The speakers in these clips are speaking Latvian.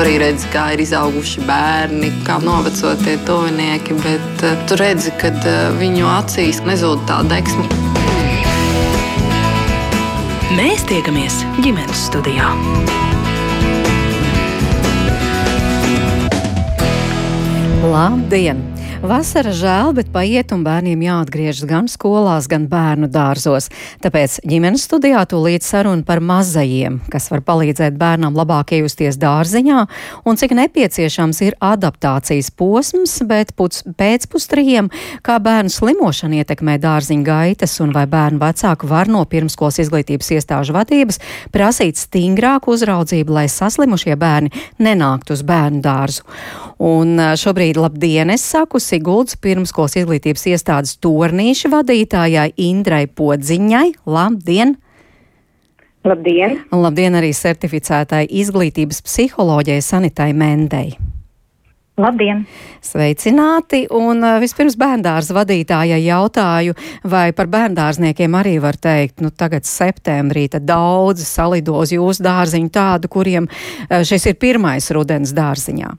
Tu arī redzi, kā ir izauguši bērni, kā novecotie tuvinieki, bet uh, tu redzi, ka uh, viņu acīs nezūd tā deksme. Mēs tiekamies ģimenes studijā. Labdien! Vasara žēl, bet paiet un bērniem jāatgriežas gan skolās, gan bērnu dārzos. Tāpēc ģimenes studijā tūlīt saruna par mazajiem, kas var palīdzēt bērnam labāk iejusties dārziņā, un cik nepieciešams ir adaptācijas posms, bet pēcpustrījiem, kā bērnu slimošana ietekmē dārziņa gaitas, un vai bērnu vecāku var no pirmskolas izglītības iestāžu vadības prasīt stingrāku uzraudzību, lai saslimušie bērni nenāktu uz bērnu dārzu. Un šobrīd labdien es saku Siguldas pirmskolas izglītības iestādes tornīša vadītājai Indrai Podziņai. Labdien! Labdien! Un labdien arī certificētai izglītības psiholoģijai Sanitai Mendei. Labdien! Sveicināti! Un vispirms bērndārza vadītājai jautāju, vai par bērndārzniekiem arī var teikt, nu tagad septembrī tad daudz salido uz jūsu dārziņu tādu, kuriem šis ir pirmais rudens dārziņā.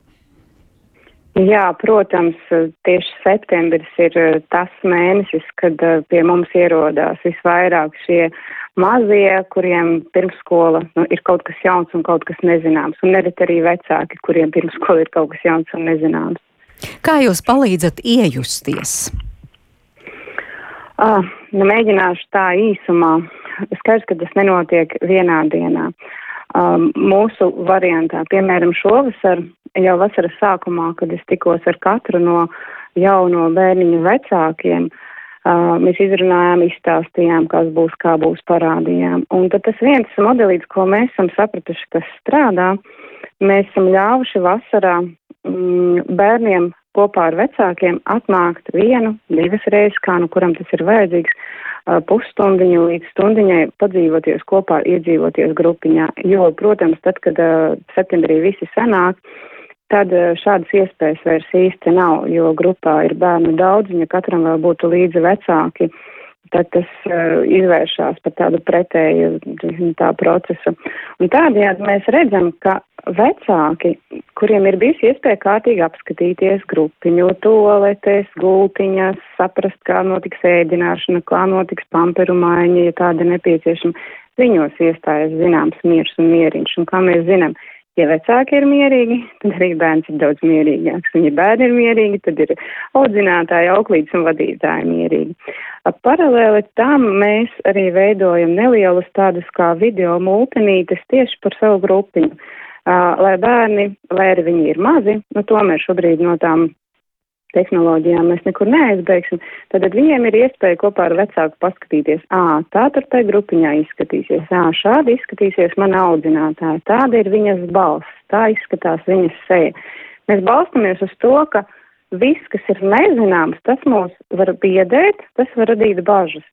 Jā, protams, tieši septembris ir eh, tas mēnesis, kad eh, pie mums ierodās visvairāk šie mazie, kuriem pirmskola nu, ir kaut kas jauns un kaut kas nezināms, un neret arī vecāki, kuriem pirmskola ir kaut kas jauns un nezināms. Kā jūs palīdzat iejusties? Ah, nu, mēģināšu tā īsumā. Skaidrs, ka tas nenotiek vienā dienā. Um, mūsu variantā, piemēram, šovasar jau vasaras sākumā, kad es tikos ar katru no jauno bērniņu vecākiem, uh, mēs izrunājām, izstāstījām, kas būs, kā būs, parādījām. Un tad tas viens modelīts, ko mēs esam sapratuši, kas strādā, mēs esam ļāvuši vasarā mm, bērniem kopā ar vecākiem atnākt vienu, divas reizes, kā nu kuram tas ir vajadzīgs, pusstundiņu līdz stundiņai padzīvoties kopā, iedzīvoties grupiņā. Jo, protams, tad, kad septembrī visi sanāk, tad uh, šādas iespējas vairs īsti nav, jo grupā ir bērnu daudz, ja katram vēl būtu līdzi vecāki. Uh, tad tas uh, izvēršas par tādu pretēju tā procesu. Un tādējādi mēs redzam, ka vecāki, kuriem ir bijis iespēja kārtīgi apskatīties grupiņu, toaletes, gultiņas, saprast, kā notiks ēdināšana, kā notiks pamperu maiņa, ja tāda nepieciešama, viņos iestājas zināms miers un mieriņš. Un kā mēs zinām, Ja vecāki ir mierīgi, tad arī bērns ir daudz mierīgāks. Un ja bērni ir mierīgi, tad ir audzinātāji, auklītes un vadītāji mierīgi. Paralēli tam mēs arī veidojam nelielas tādas kā video multinītes tieši par savu grupiņu. Lai bērni, lai arī viņi ir mazi, nu tomēr šobrīd no tām tehnoloģijām mēs nekur neaizbēgsim, tad viņiem ir iespēja kopā ar vecāku paskatīties, ā, tā tur tai grupiņā izskatīsies, ā, šādi izskatīsies mana audzinātāja, tāda ir viņas balss, tā izskatās viņas seja. Mēs balstamies uz to, ka viss, kas ir nezināms, tas mūs var biedēt, tas var radīt bažas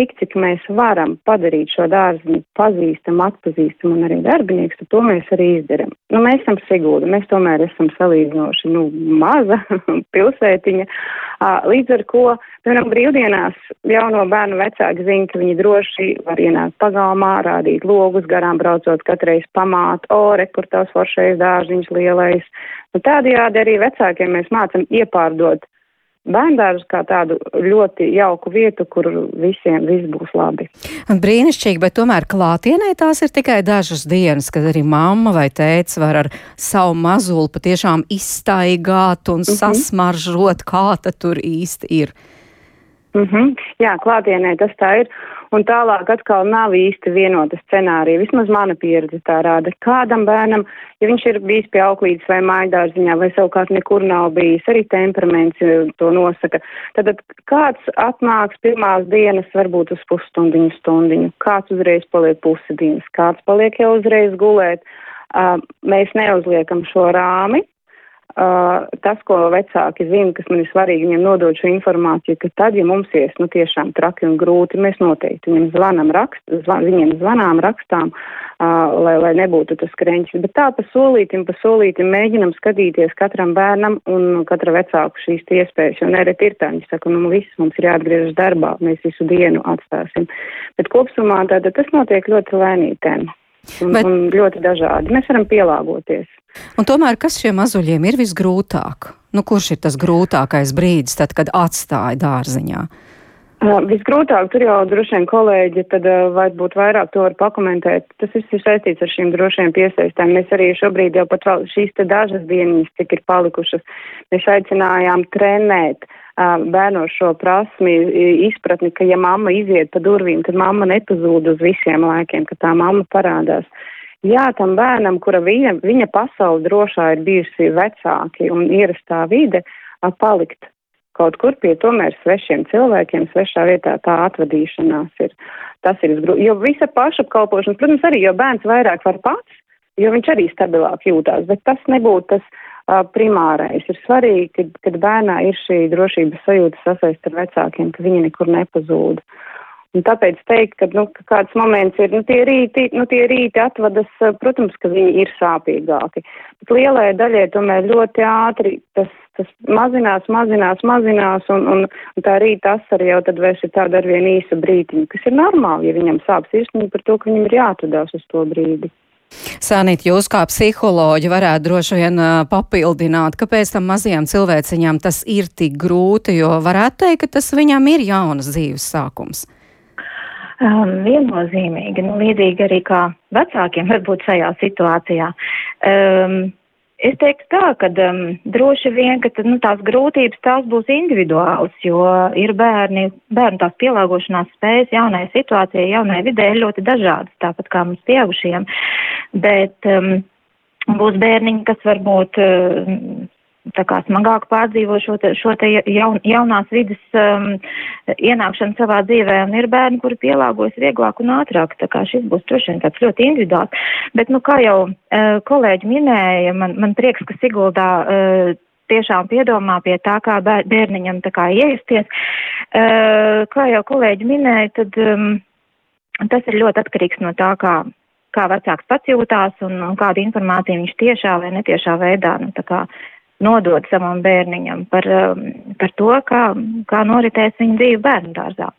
tik, cik mēs varam padarīt šo dārziņu pazīstamu, atpazīstamu un arī darbinieks, tad to mēs arī izdaram. Nu, mēs esam Sigūda, mēs tomēr esam salīdzinoši, nu, maza pilsētiņa, līdz ar ko, piemēram, brīvdienās jauno bērnu vecāki zina, ka viņi droši var ienākt pagalmā, rādīt logus, garām braucot katreiz pamāt, ore, kur tās foršais dārziņš lielais. Nu, tādējādi arī vecākiem mēs mācam iepārdot bērndārzu kā tādu ļoti jauku vietu, kur visiem viss būs labi. Brīnišķīgi, bet tomēr klātienē tās ir tikai dažas dienas, kad arī mamma vai tēts var ar savu mazuli patiešām izstaigāt un mm -hmm. sasmaržot, kā tad tur īsti ir. Mm -hmm. Jā, klātienē tas tā ir. Un tālāk atkal nav īsti vienota scenārija. Vismaz mana pieredze tā rāda. Kādam bērnam, ja viņš ir bijis pie auklītes vai mājasdārziņā, vai savukārt nekur nav bijis, arī temperaments eh, to nosaka, tad kāds atnāks pirmās dienas varbūt uz pusstundiņu stundiņu, kāds uzreiz paliek pusi dienas, kāds paliek jau uzreiz gulēt. Uh, mēs neuzliekam šo rāmi, Uh, tas, ko vecāki zina, kas man ir svarīgi, viņiem nodot šo informāciju, ka tad, ja mums ies, nu tiešām traki un grūti, mēs noteikti viņiem zvanam, rakst, zvan, viņiem zvanām, rakstām, uh, lai, lai nebūtu tas kreņķis. Bet tā pa solītim, pa solītim mēģinam skatīties katram bērnam un katra vecāku šīs iespējas, jo nereti ir tā, viņi saka, nu viss mums ir jāatgriežas darbā, mēs visu dienu atstāsim. Bet kopsumā tātad tas notiek ļoti lēnītēm. Un, Bet... un ļoti dažādi. Mēs varam pielāgoties. Un tomēr, kas šiem mazuļiem ir visgrūtāk? Nu, kurš ir tas grūtākais brīdis, tad, kad atstāja dārziņā? Uh, visgrūtāk tur jau droši vien kolēģi, tad uh, varbūt vairāk to var pakomentēt. Tas viss ir saistīts ar šīm drošiem piesaistēm. Mēs arī šobrīd jau pat šīs te dažas dienas, cik ir palikušas, mēs aicinājām trenēt uh, bērnos šo prasmi, izpratni, ka ja mamma iziet pa durvīm, tad mamma nepazūd uz visiem laikiem, ka tā mamma parādās. Jā, tam bērnam, kura viņa, viņa pasauli drošā ir bijusi vecāki un ierastā vide, palikt kaut kur pie tomēr svešiem cilvēkiem, svešā vietā tā atvadīšanās ir. Tas ir grūti. Jo visa pašapkalpošanas, protams, arī, jo bērns vairāk var pats, jo viņš arī stabilāk jūtās, bet tas nebūtu tas primārais. Ir svarīgi, kad, kad bērnā ir šī drošības sajūta sasaist ar vecākiem, ka viņi nekur nepazūd. Un tāpēc teikt, ka, nu, ka kāds moments ir, nu, tie rīti, nu, tie rīti atvadas, protams, ka viņi ir sāpīgāki. Bet lielai daļai tomēr ļoti ātri tas, tas mazinās, mazinās, mazinās, un, un, un tā rīta asara jau tad vairs ir tāda arvien īsa brītiņa, kas ir normāli, ja viņam sāp sirsniņa par to, ka viņam ir jāatvadās uz to brīdi. Sanīt, jūs kā psiholoģi varētu droši vien papildināt, kāpēc tam mazajam cilvēciņam tas ir tik grūti, jo varētu teikt, ka tas viņam ir jaunas dzīves sākums. Um, viennozīmīgi, nu, līdzīgi arī kā vecākiem varbūt šajā situācijā. Um, es teiktu tā, ka um, droši vien, ka nu, tās grūtības tās būs individuāls, jo ir bērni, bērnu tās pielāgošanās spējas jaunai situācijai, jaunai vidē ir ļoti dažādas, tāpat kā mums pieaugušiem. Bet um, būs bērniņi, kas varbūt. Uh, tā kā smagāk pārdzīvo šo te, šo te jaun, jaunās vidas um, ienākšanu savā dzīvē, un ir bērni, kuri pielāgojas vieglāk un ātrāk. Tā kā šis būs droši vien tāds ļoti individuāls. Bet, nu, kā jau uh, kolēģi minēja, man, man prieks, ka Siguldā uh, tiešām piedomā pie tā, kā bērniņam tā kā iejusties. Uh, kā jau kolēģi minēja, tad um, tas ir ļoti atkarīgs no tā, kā kā vecāks pats jūtās un, un kādu informāciju viņš tiešā vai netiešā veidā nu, kā, nodot savam bērniņam par, um, par to, kā, kā noritēs viņa dzīve bērnu dārzā.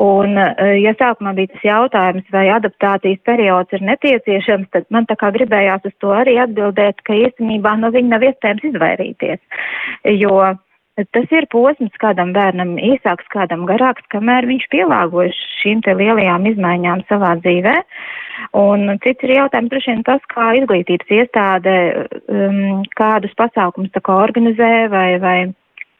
Un, uh, ja sākumā bija tas jautājums, vai adaptācijas periods ir nepieciešams, tad man tā kā gribējās uz to arī atbildēt, ka īstenībā no viņa nav iespējams izvairīties, jo tas ir posms kādam bērnam īsāks, kādam garāks, kamēr viņš pielāgojas šīm te lielajām izmaiņām savā dzīvē. Un cits ir jautājums droši vien tas, kā izglītības iestāde um, kādus pasākumus tā kā organizē vai, vai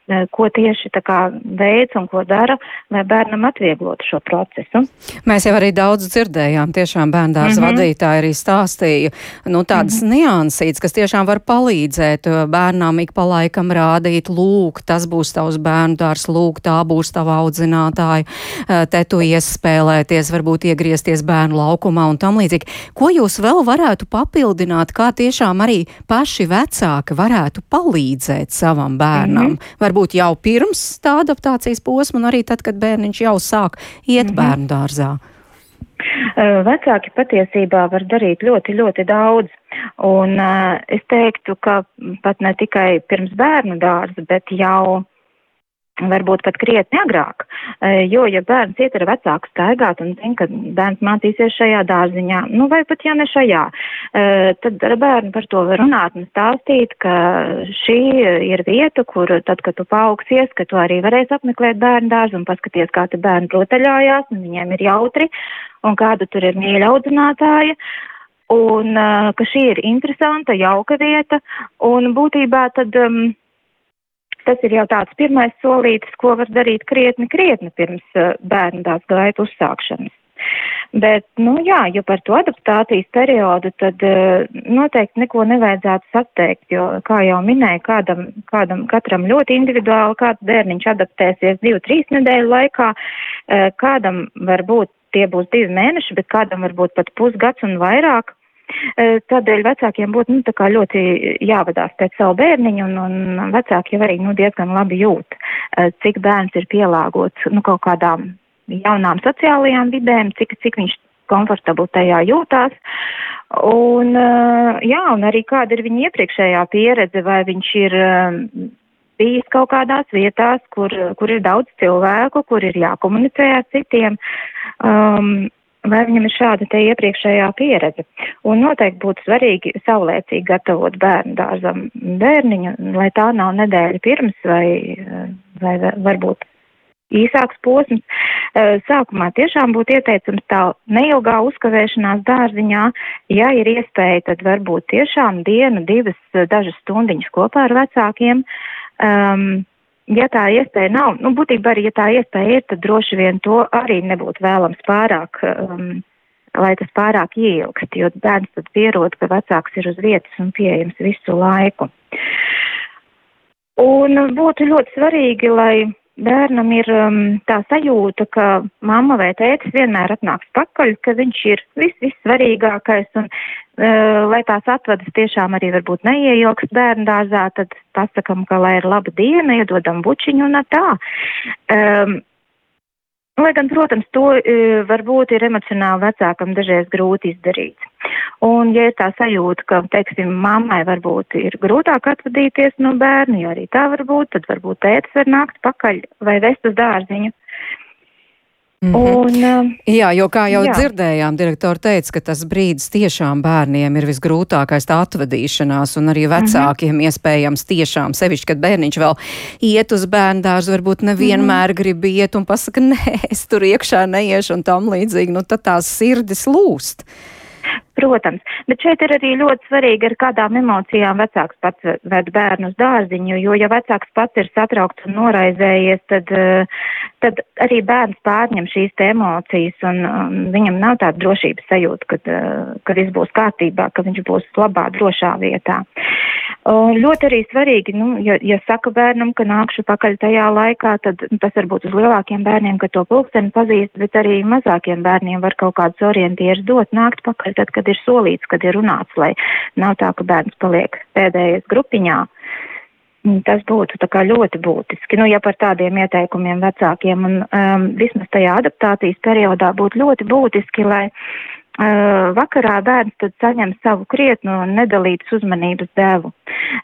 ko tieši tā kā veids un ko dara, lai bērnam atvieglotu šo procesu. Mēs jau arī daudz dzirdējām, tiešām bērndārs mm -hmm. vadītāji arī stāstīja, nu tādas mm -hmm. niansītas, kas tiešām var palīdzēt eh, bērnam ik pa laikam rādīt, lūk, tas būs tavs bērndārs, lūk, tā būs tava audzinātāja, eh, te tu iespēlēties, varbūt iegriezties bērnu laukumā un tam līdzīgi. Ko jūs vēl varētu papildināt, kā tiešām arī paši vecāki varētu palīdzēt savam bērnam? Mm -hmm varbūt jau pirms tā adaptācijas posma, un arī tad, kad bērniņš jau sāk iet mm -hmm. bērnu dārzā? Vecāki patiesībā var darīt ļoti, ļoti daudz. Un uh, es teiktu, ka pat ne tikai pirms bērnu dārza, bet jau varbūt pat krietni agrāk, e, jo, ja bērns iet ar vecāku staigāt un zina, ka bērns mācīsies šajā dārziņā, nu vai pat ja ne šajā, e, tad ar bērnu par to var runāt un stāstīt, ka šī ir vieta, kur tad, kad tu paaugsies, ka tu arī varēsi apmeklēt bērnu dārzu un paskaties, kā te bērni rotaļājās un viņiem ir jautri un kāda tur ir mīļa audzinātāja. Un uh, ka šī ir interesanta, jauka vieta, un būtībā tad um, Tas ir jau tāds pirmais solītis, ko var darīt krietni, krietni pirms uh, bērnu tās gaita uzsākšanas. Bet, nu jā, jo par to adaptācijas periodu, tad uh, noteikti neko nevajadzētu sasteigt, jo, kā jau minēju, kādam, kādam katram ļoti individuāli, kāds bērniņš adaptēsies divu, trīs nedēļu laikā, uh, kādam varbūt tie būs divi mēneši, bet kādam varbūt pat pusgads un vairāk. Tādēļ vecākiem būtu nu, ļoti jāvadās pēc savu bērniņu, un, un vecāki jau arī nu, diezgan labi jūt, cik bērns ir pielāgots nu, kaut kādām jaunām sociālajām vidēm, cik, cik viņš komfortabli tajā jūtās. Un, jā, un arī kāda ir viņa iepriekšējā pieredze, vai viņš ir bijis kaut kādās vietās, kur, kur ir daudz cilvēku, kur ir jākomunicē ar citiem. Um, vai viņam ir šāda te iepriekšējā pieredze. Un noteikti būtu svarīgi saulēcīgi gatavot bērnu dārzam bērniņu, lai tā nav nedēļa pirms vai, vai varbūt īsāks posms. Sākumā tiešām būtu ieteicams tā neilgā uzkavēšanās dārziņā, ja ir iespēja, tad varbūt tiešām dienu, divas, dažas stundiņas kopā ar vecākiem. Um, ja tā iespēja nav, nu, būtībā arī, ja tā iespēja ir, tad droši vien to arī nebūtu vēlams pārāk, um, lai tas pārāk ieilgst, jo bērns tad pierod, ka vecāks ir uz vietas un pieejams visu laiku. Un būtu ļoti svarīgi, lai bērnam ir um, tā sajūta, ka mamma vai tētis vienmēr atnāks pakaļ, ka viņš ir viss, vissvarīgākais un, uh, lai tās atvadas tiešām arī varbūt neieilgs bērnu dārzā, tad pasakam, ka lai ir laba diena, iedodam bučiņu un tā. Um, Lai gan, protams, to e, varbūt ir emocionāli vecākam dažreiz grūti izdarīt. Un, ja ir tā sajūta, ka, teiksim, mammai varbūt ir grūtāk atvadīties no bērna, ja arī tā var būt, tad varbūt tētis var nākt pakaļ vai vest uz dārziņu. Mm -hmm. Un, uh, jā, jo kā jau jā. dzirdējām, direktori teica, ka tas brīdis tiešām bērniem ir visgrūtākais tā atvadīšanās, un arī vecākiem mm -hmm. iespējams tiešām sevišķi, kad bērniņš vēl iet uz bērndārzu, varbūt nevienmēr mm -hmm. grib iet un pasaka, nē, es tur iekšā neiešu un tam līdzīgi, nu tad tās sirdis lūst. Protams, bet šeit ir arī ļoti svarīgi, ar kādām emocijām vecāks pats ved bērnu uz dārziņu, jo ja vecāks pats ir satraukts un noraizējies, tad, eh, tad arī bērns pārņem šīs te emocijas un um, viņam nav tāda drošības sajūta, ka, uh, ka viss būs kārtībā, ka viņš būs labā, drošā vietā. Un ļoti arī svarīgi, nu, ja, ja saka bērnam, ka nākšu pakaļ tajā laikā, tad tas varbūt uz lielākiem bērniem, ka to pulksteni pazīst, bet arī mazākiem bērniem var kaut kādus orientierus dot, nākt pakaļ tad, kad ir solīts, kad ir runāts, lai nav tā, ka bērns paliek pēdējais grupiņā. Tas būtu ļoti būtiski, nu, ja par tādiem ieteikumiem vecākiem un um, vismaz tajā adaptācijas periodā būtu ļoti būtiski, lai vakarā bērns tad saņem savu krietnu un nedalītas uzmanības devu,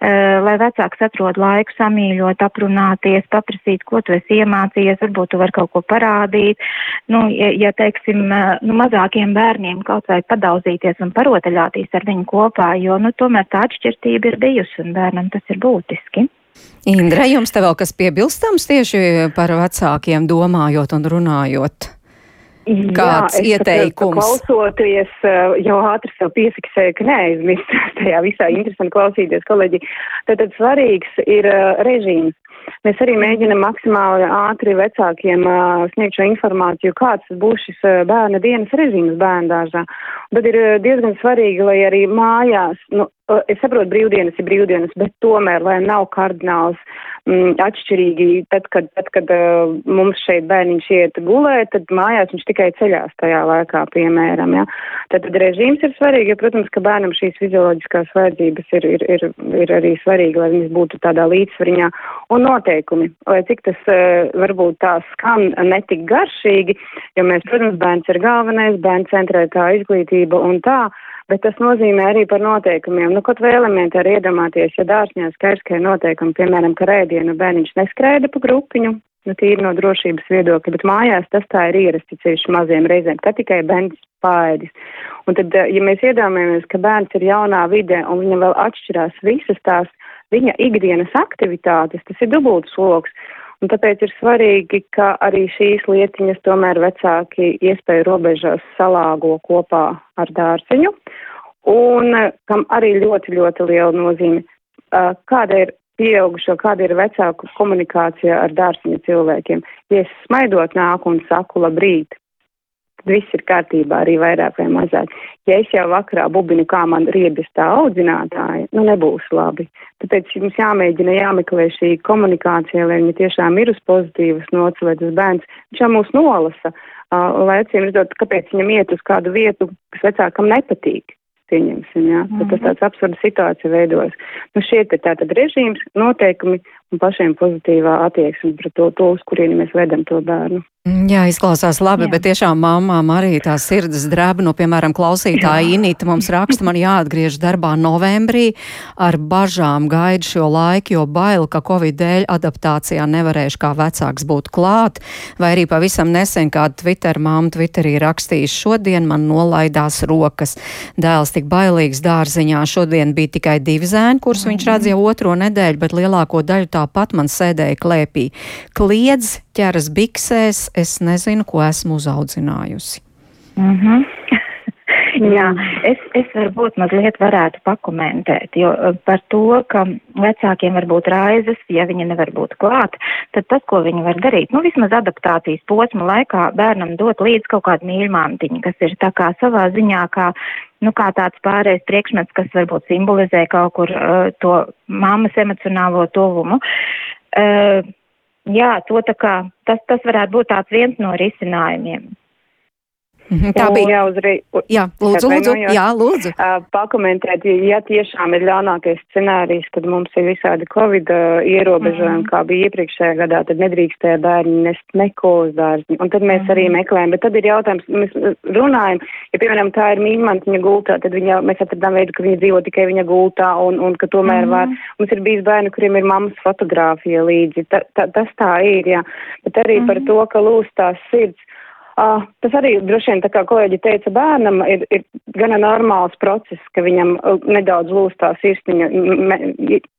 lai vecāks atrod laiku samīļot, aprunāties, paprasīt, ko tu esi iemācījies, varbūt tu vari kaut ko parādīt. Nu, ja, ja teiksim, nu, mazākiem bērniem kaut vai padauzīties un parotaļāties ar viņu kopā, jo, nu, tomēr tā atšķirtība ir bijusi un bērnam tas ir būtiski. Indra, jums te vēl kas piebilstams tieši par vecākiem domājot un runājot? Kāds Jā, ieteikums? Pat, klausoties, eh, jau ātri sev piefiksēju, ka neaizmirst tajā visā interesanti klausīties, kolēģi. Tad, tad svarīgs ir uh, režīms. Mēs arī mēģinam maksimāli ātri vecākiem uh, sniegt šo informāciju, kāds būs šis uh, bērna dienas režīms bērndārzā. Tad ir uh, diezgan svarīgi, lai arī mājās, nu, es saprotu, brīvdienas ir brīvdienas, bet tomēr, lai nav kardināls mm, atšķirīgi, tad, kad, tad, kad uh, mums šeit bērniņš iet gulēt, tad mājās viņš tikai ceļās tajā laikā, piemēram. Ja? Tad, tad režīms ir svarīgi, jo, protams, ka bērnam šīs fizioloģiskās vajadzības ir, ir, ir, ir arī svarīgi, lai viņas būtu tādā līdzsvariņā. Un noteikumi, lai cik tas uh, varbūt tā skan netik garšīgi, jo mēs, protams, bērns ir galvenais, bērns centrē tā izglītība un tā bet tas nozīmē arī par noteikumiem. Nu, kaut vai elementāri iedomāties, ja dārzņā skaidrs, ka ir noteikumi, piemēram, ka rēdienu bērniņš neskraida pa grupiņu, nu, tīri no drošības viedokļa, bet mājās tas tā ir ierasts ceļš maziem reizēm, ka tikai bērns pāēdis. Un tad, ja mēs iedomājamies, ka bērns ir jaunā vidē un viņam vēl atšķirās visas tās viņa ikdienas aktivitātes, tas ir dubults sloks. Un tāpēc ir svarīgi, ka arī šīs lietiņas tomēr vecāki iespēju robežās salāgo kopā ar dārziņu, un kam arī ļoti, ļoti liela nozīme. Kāda ir pieaugušo, kāda ir vecāku komunikācija ar dārziņu cilvēkiem? Ja es smaidot nāku un saku labrīt, viss ir kārtībā, arī vairāk vai mazāk. Ja es jau vakarā bubinu, kā man riebjas tā audzinātāja, nu nebūs labi. Tāpēc mums jāmēģina jāmeklē šī komunikācija, lai viņa tiešām ir uz pozitīvas nots, lai tas bērns, viņš jau mūs nolasa, uh, lai acīm redzot, kāpēc viņam iet uz kādu vietu, kas vecākam nepatīk. Pieņemsim, jā. -hmm. Tad tas tāds absurda situācija veidojas. Nu, šie te tātad režīms, noteikumi un pašiem pozitīvā attieksme pret to, to uz kurieni mēs vedam to bērnu. Mm, jā, izklausās labi, Jā. bet tiešām mamām arī tā sirds drēb. Nu, piemēram, klausītāja Inīta mums raksta, man jāatgriež darbā novembrī. Ar bažām gaidu šo laiku, jo bail, ka Covid dēļ adaptācijā nevarēšu kā vecāks būt klāt. Vai arī pavisam nesen kāda Twitter māma Twitterī rakstījis, šodien man nolaidās rokas. Dēls tik bailīgs dārziņā. Šodien bija tikai divi zēni, kurus viņš redz jau otro nedēļu, bet lielāko daļu tāpat man sēdēja klēpī. Kliedz, ķeras biksēs, es nezinu, ko esmu uzaudzinājusi. Mm -hmm. Jā, es, es varbūt mazliet varētu pakomentēt, jo eh, par to, ka vecākiem var būt raizes, ja viņi nevar būt klāt, tad tas, ko viņi var darīt, nu vismaz adaptācijas posma laikā bērnam dot līdz kaut kādu mīļmantiņu, kas ir tā kā savā ziņā kā nu, kā tāds pārējais priekšmets, kas varbūt simbolizē kaut kur uh, to mammas emocionālo tuvumu. Uh, jā, to tā kā tas, tas varētu būt tāds viens no risinājumiem. Mhm, tā bija. Jā, uzrī, jā lūdzu, lūdzu, jā, lūdzu. Pakomentēt, ja tiešām ir ļaunākais scenārijs, kad mums ir visādi Covid ierobežojumi, mm. kā bija iepriekšējā gadā, tad nedrīkstēja bērni nest neko uz dārziņu. Un tad mēs mm. arī mhm. meklējam, bet tad ir jautājums, mēs runājam, ja, piemēram, tā ir mīļmantiņa gultā, tad viņa, mēs atradām veidu, ka viņa dzīvo tikai viņa gultā un, un ka tomēr mm. var. Mums ir bijis bērni, kuriem ir mammas fotografija līdzi. Ta, ta, tas tā ir, jā. Bet arī mm. par to, ka lūstās sirds Uh, tas arī droši vien, tā kā kolēģi teica, bērnam ir, ir gana normāls process, ka viņam uh, nedaudz lūstā sirsniņa,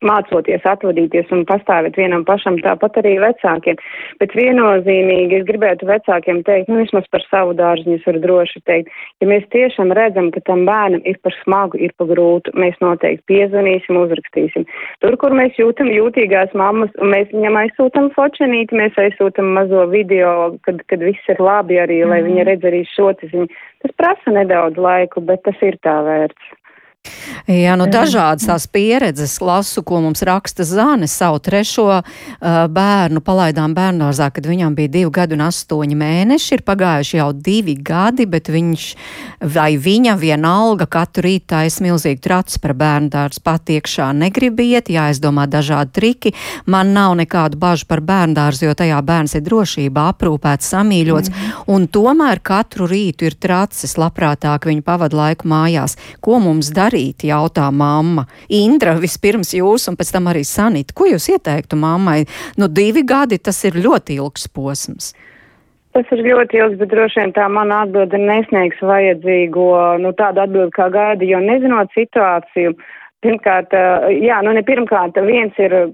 mācoties atvadīties un pastāvēt vienam pašam, tāpat arī vecākiem. Bet viennozīmīgi es gribētu vecākiem teikt, nu vismaz par savu dārziņu es varu droši teikt, ja mēs tiešām redzam, ka tam bērnam ir par smagu, ir par grūtu, mēs noteikti piezvanīsim, uzrakstīsim. Tur, kur mēs jūtam jūtīgās mammas, un mēs viņam aizsūtam fočenīti, mēs aizsūtam mazo video, kad, kad viss ir labi arī, lai mm. viņa redz arī šo ciziņu. Tas prasa nedaudz laiku, bet tas ir tā vērts. Jā, nu dažādas tās pieredzes lasu, ko mums raksta Zāne, savu trešo uh, bērnu palaidām bērnārzā, kad viņam bija divi gadi un astoņi mēneši. Ir pagājuši jau divi gadi, bet viņš vai viņa vienalga katru rītu taisa milzīgi tracis par bērnu dārzu pat iekšā negrib iet, jāizdomā dažādi triki. Man nav nekādu bažu par bērnu dārzu, jo tajā bērns ir drošībā, aprūpēts, samīļots, mm. un tomēr katru rītu ir tracis, labprātāk viņa pavada laiku mājās. Ko mums darīt? Darīt, jautā mamma. Indra, vispirms jūs un pēc tam arī Sanita. Ko jūs ieteiktu mammai? Nu, divi gadi tas ir ļoti ilgs posms. Tas ir ļoti ilgs, bet droši vien tā mana atbilde nesniegs vajadzīgo, nu, tādu atbildi kā gaida, jo nezinot situāciju, pirmkārt, jā, nu, ne pirmkārt, viens ir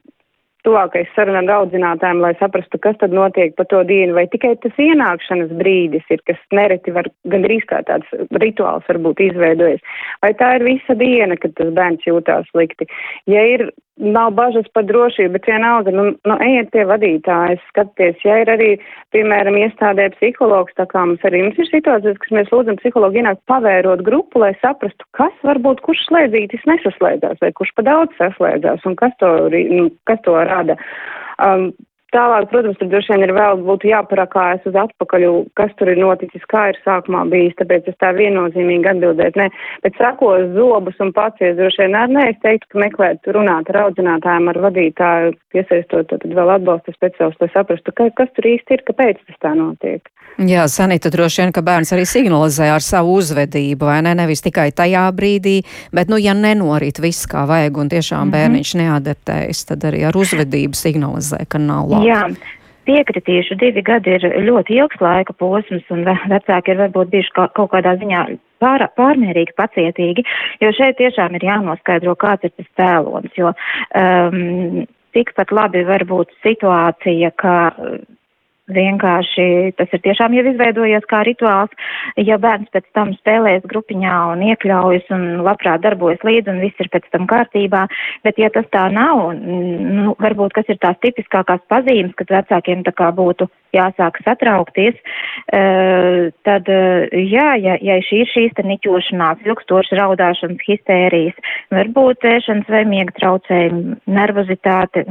tuvākais saruna ar audzinātājiem, lai saprastu, kas tad notiek pa to dienu, vai tikai tas ienākšanas brīdis ir, kas nereti var gandrīz kā tāds rituāls varbūt izveidojas, vai tā ir visa diena, kad tas bērns jūtās slikti. Ja ir nav bažas par drošību, bet vienalga, nu, nu ejiet pie vadītājas, skaties, ja ir arī, piemēram, iestādē psihologs, tā kā mums arī mums ir situācijas, kas mēs lūdzam psihologu ienākt pavērot grupu, lai saprastu, kas varbūt kurš slēdzītis nesaslēdzās vai kurš pa daudz saslēdzās un kas to, nu, kas to rada. Um, Tālāk, protams, tur droši vien ir vēl būtu jāparakājas uz atpakaļ, kas tur ir noticis, kā ir sākumā bijis, tāpēc es tā viennozīmīgi atbildēt, ne, bet sakos zobus un pacies droši vien, nē, es teiktu, ka meklēt, runāt ar audzinātājiem, ar vadītāju, piesaistot tad vēl atbalsta speciālistu, lai saprastu, ka, kas tur īsti ir, kāpēc tas tā notiek. Jā, Sanita, droši vien, ka bērns arī signalizē ar savu uzvedību, vai ne? Nevis tikai tajā brīdī, bet, nu, ja nenorit viss kā vajag un tiešām mm -hmm. bērniņš neadaptējas, tad arī ar uzvedību signalizē, ka nav labi. Jā. Piekritīšu, divi gadi ir ļoti ilgs laika posms, un vecāki ir varbūt bijuši kaut kādā ziņā pār, pārmērīgi pacietīgi, jo šeit tiešām ir jānoskaidro, kāds ir tas cēlonis, jo um, tikpat labi var būt situācija, ka vienkārši tas ir tiešām jau izveidojies kā rituāls. Ja bērns pēc tam spēlēs grupiņā un iekļaujas un labprāt darbojas līdzi un viss ir pēc tam kārtībā, bet ja tas tā nav, nu, varbūt kas ir tās tipiskākās pazīmes, kad vecākiem tā kā būtu jāsāk satraukties, uh, tad, uh, jā, ja, ja šī ir šīs te niķošanās, ilgstošas raudāšanas, histērijas, varbūt ēšanas vai miega traucējumi, nervozitāte,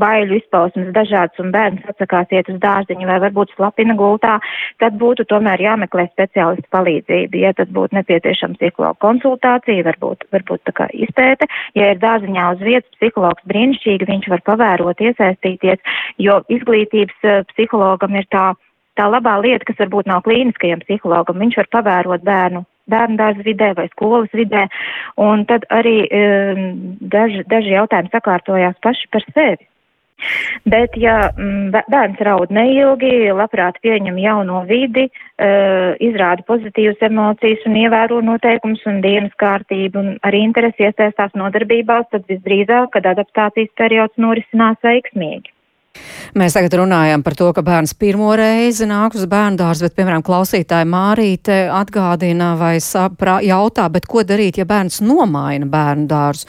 baiļu izpausmes dažādas un bērns atsakās iet uz dārziņu vai varbūt slapina gultā, tad būtu tomēr jāmeklē speciālistu palīdzību. Ja tad būtu nepieciešama psihologa konsultācija, varbūt, varbūt tā kā izpēte. Ja ir dārziņā uz vietas psihologs brīnišķīgi, viņš var pavērot, iesaistīties, jo izglītības uh, psihologam ir tā tā labā lieta, kas varbūt nav klīniskajam psihologam, viņš var pavērot bērnu bērnu dārza vidē vai skolas vidē, un tad arī um, daži, daži jautājumi sakārtojās paši par sevi. Bet, ja mm, bērns raud neilgi, labprāt pieņem jauno vidi, uh, izrāda pozitīvas emocijas un ievēro noteikumus un dienas kārtību un arī interesi iesaistās nodarbībās, tad visdrīzāk, kad adaptācijas periods norisinās veiksmīgi. Mēs tagad runājam par to, ka bērns pirmo reizi nāk uz bērnu dārzu, bet, piemēram, klausītāja Mārīte atgādina vai saprā, jautā, bet ko darīt, ja bērns nomaina bērnu dārzu?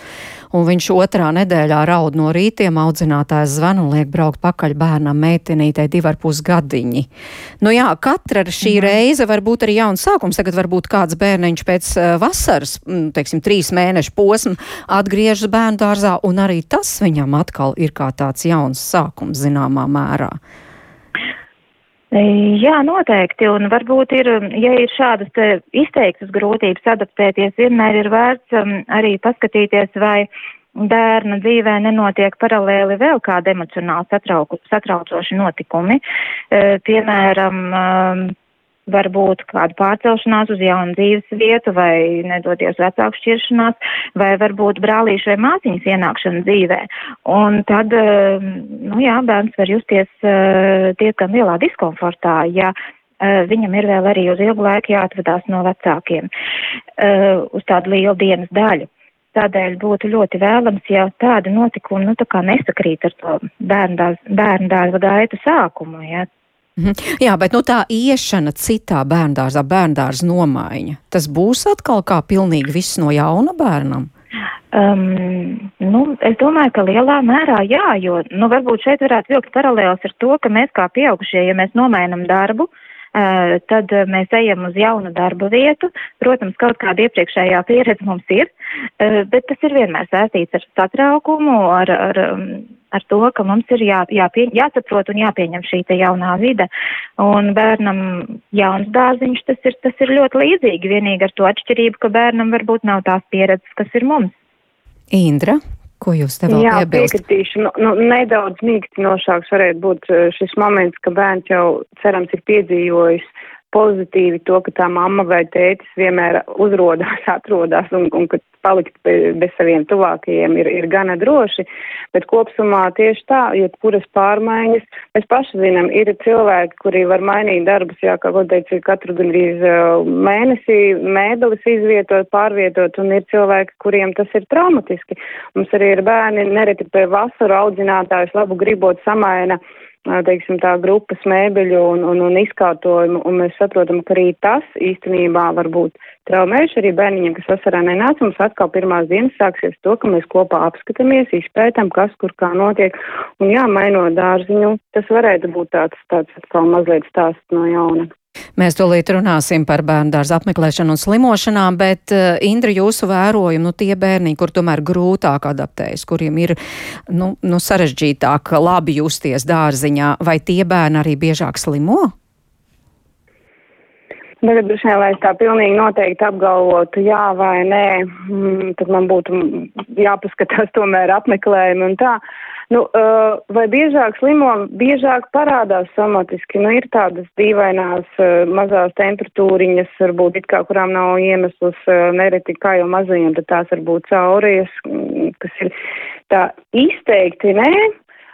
Un viņš otrā nedēļā raud no rītiem, audzinātājs zvan un liek braukt pakaļ bērnam meitenītei divi ar pus gadiņi. Nu jā, katra šī mhm. reize var būt arī jauns sākums. Tagad varbūt kāds bērniņš pēc uh, vasaras, mm, teiksim, trīs mēnešu posma atgriežas bērnu dārzā, un arī tas viņam atkal ir kā tāds jauns sākums zināmā mērā. Jā, noteikti, un varbūt ir, ja ir šādas izteiktas grūtības adaptēties, vienmēr ir vērts um, arī paskatīties, vai bērna dzīvē nenotiek paralēli vēl kādi emocionāli satraucoši notikumi. Piemēram, um, varbūt kāda pārcelšanās uz jaunu dzīves vietu vai nedodies vecāku šķiršanās vai varbūt brālīšu vai māsiņas ienākšana dzīvē. Un tad, eh, nu jā, bērns var justies eh, diezgan lielā diskomfortā, ja eh, viņam ir vēl arī uz ilgu laiku jāatvadās no vecākiem uz tādu lielu dienas daļu. Tādēļ būtu ļoti vēlams, ja tāda notikuma, nu, tā kā nesakrīt ar to bērnu dārza gaitu sākumu, ja. Jā, bet nu, tā iešana citā bērngārzā, bērngārza nomaiņa, tas būs atkal kā pilnīgi viss no jauna bērnam. Um, nu, es domāju, ka lielā mērā jā, jo nu, varbūt šeit varētu vilkt paralēls ar to, ka mēs kā pieaugušie, ja mēs nomainam darbu, uh, tad mēs ejam uz jaunu darba vietu. Protams, kaut kāda iepriekšējā pieredze mums ir, eh, bet tas ir vienmēr saistīts ar satraukumu, ar, ar, mm, ar to, ka mums ir jā, jāpie, jāsaprot un jāpieņem šī jaunā vide. Un bērnam jauns dārziņš tas ir, tas ir ļoti līdzīgi, vienīgi ar to atšķirību, ka bērnam varbūt nav tās pieredzes, kas ir mums. Indra, Ko jūs te vēl Jā, piebilst? piekritīšu. Nu, nu, nedaudz mīkstinošāks varētu būt eh, šis moments, ka bērns jau cerams ir piedzīvojis pozitīvi to, ka tā mamma vai tētis vienmēr uzrodās, atrodas un, un ka palikt bez saviem tuvākajiem ir, ir gana droši, bet kopsumā tieši tā, jo kuras pārmaiņas, mēs paši zinām, ir cilvēki, kuri var mainīt darbus, jā, kā teicu, katru gandrīz mēnesī mēbeles izvietot, pārvietot, un ir cilvēki, kuriem tas ir traumatiski. Mums arī ir bērni, nereti pie vasaru audzinātājus labu gribot samaina teiksim, tā grupas mēbeļu un, un, un izkārtojumu, un mēs saprotam, ka arī tas īstenībā var būt traumējuši arī bērniņiem, kas vasarā nenāca. Mums atkal pirmās dienas sāksies to, ka mēs kopā apskatāmies, izpētam, kas kur kā notiek, un jā, mainot dārziņu, tas varētu būt tāds, tāds atkal mazliet stāsts no jauna. Mēs tūlīt runāsim par bērnu dārza apmeklēšanu un slimošanām, bet uh, Indra, jūsu vērojumu, nu tie bērni, kur tomēr grūtāk adaptējas, kuriem ir, nu, nu sarežģītāk labi justies dārziņā, vai tie bērni arī biežāk slimo? Tagad, droši vien, lai es tā pilnīgi noteikti apgalvotu, jā vai nē, mm, tad man būtu jāpaskatās tomēr apmeklējumi un tā. Uh, Nu, uh, vai biežāk slimo, biežāk parādās somatiski, nu, ir tādas dīvainās uh, mazās temperatūriņas, varbūt it kā kurām nav iemesls uh, nereti kā jau mazajiem, tad tās varbūt caurijas, mm, kas ir tā izteikti, nē.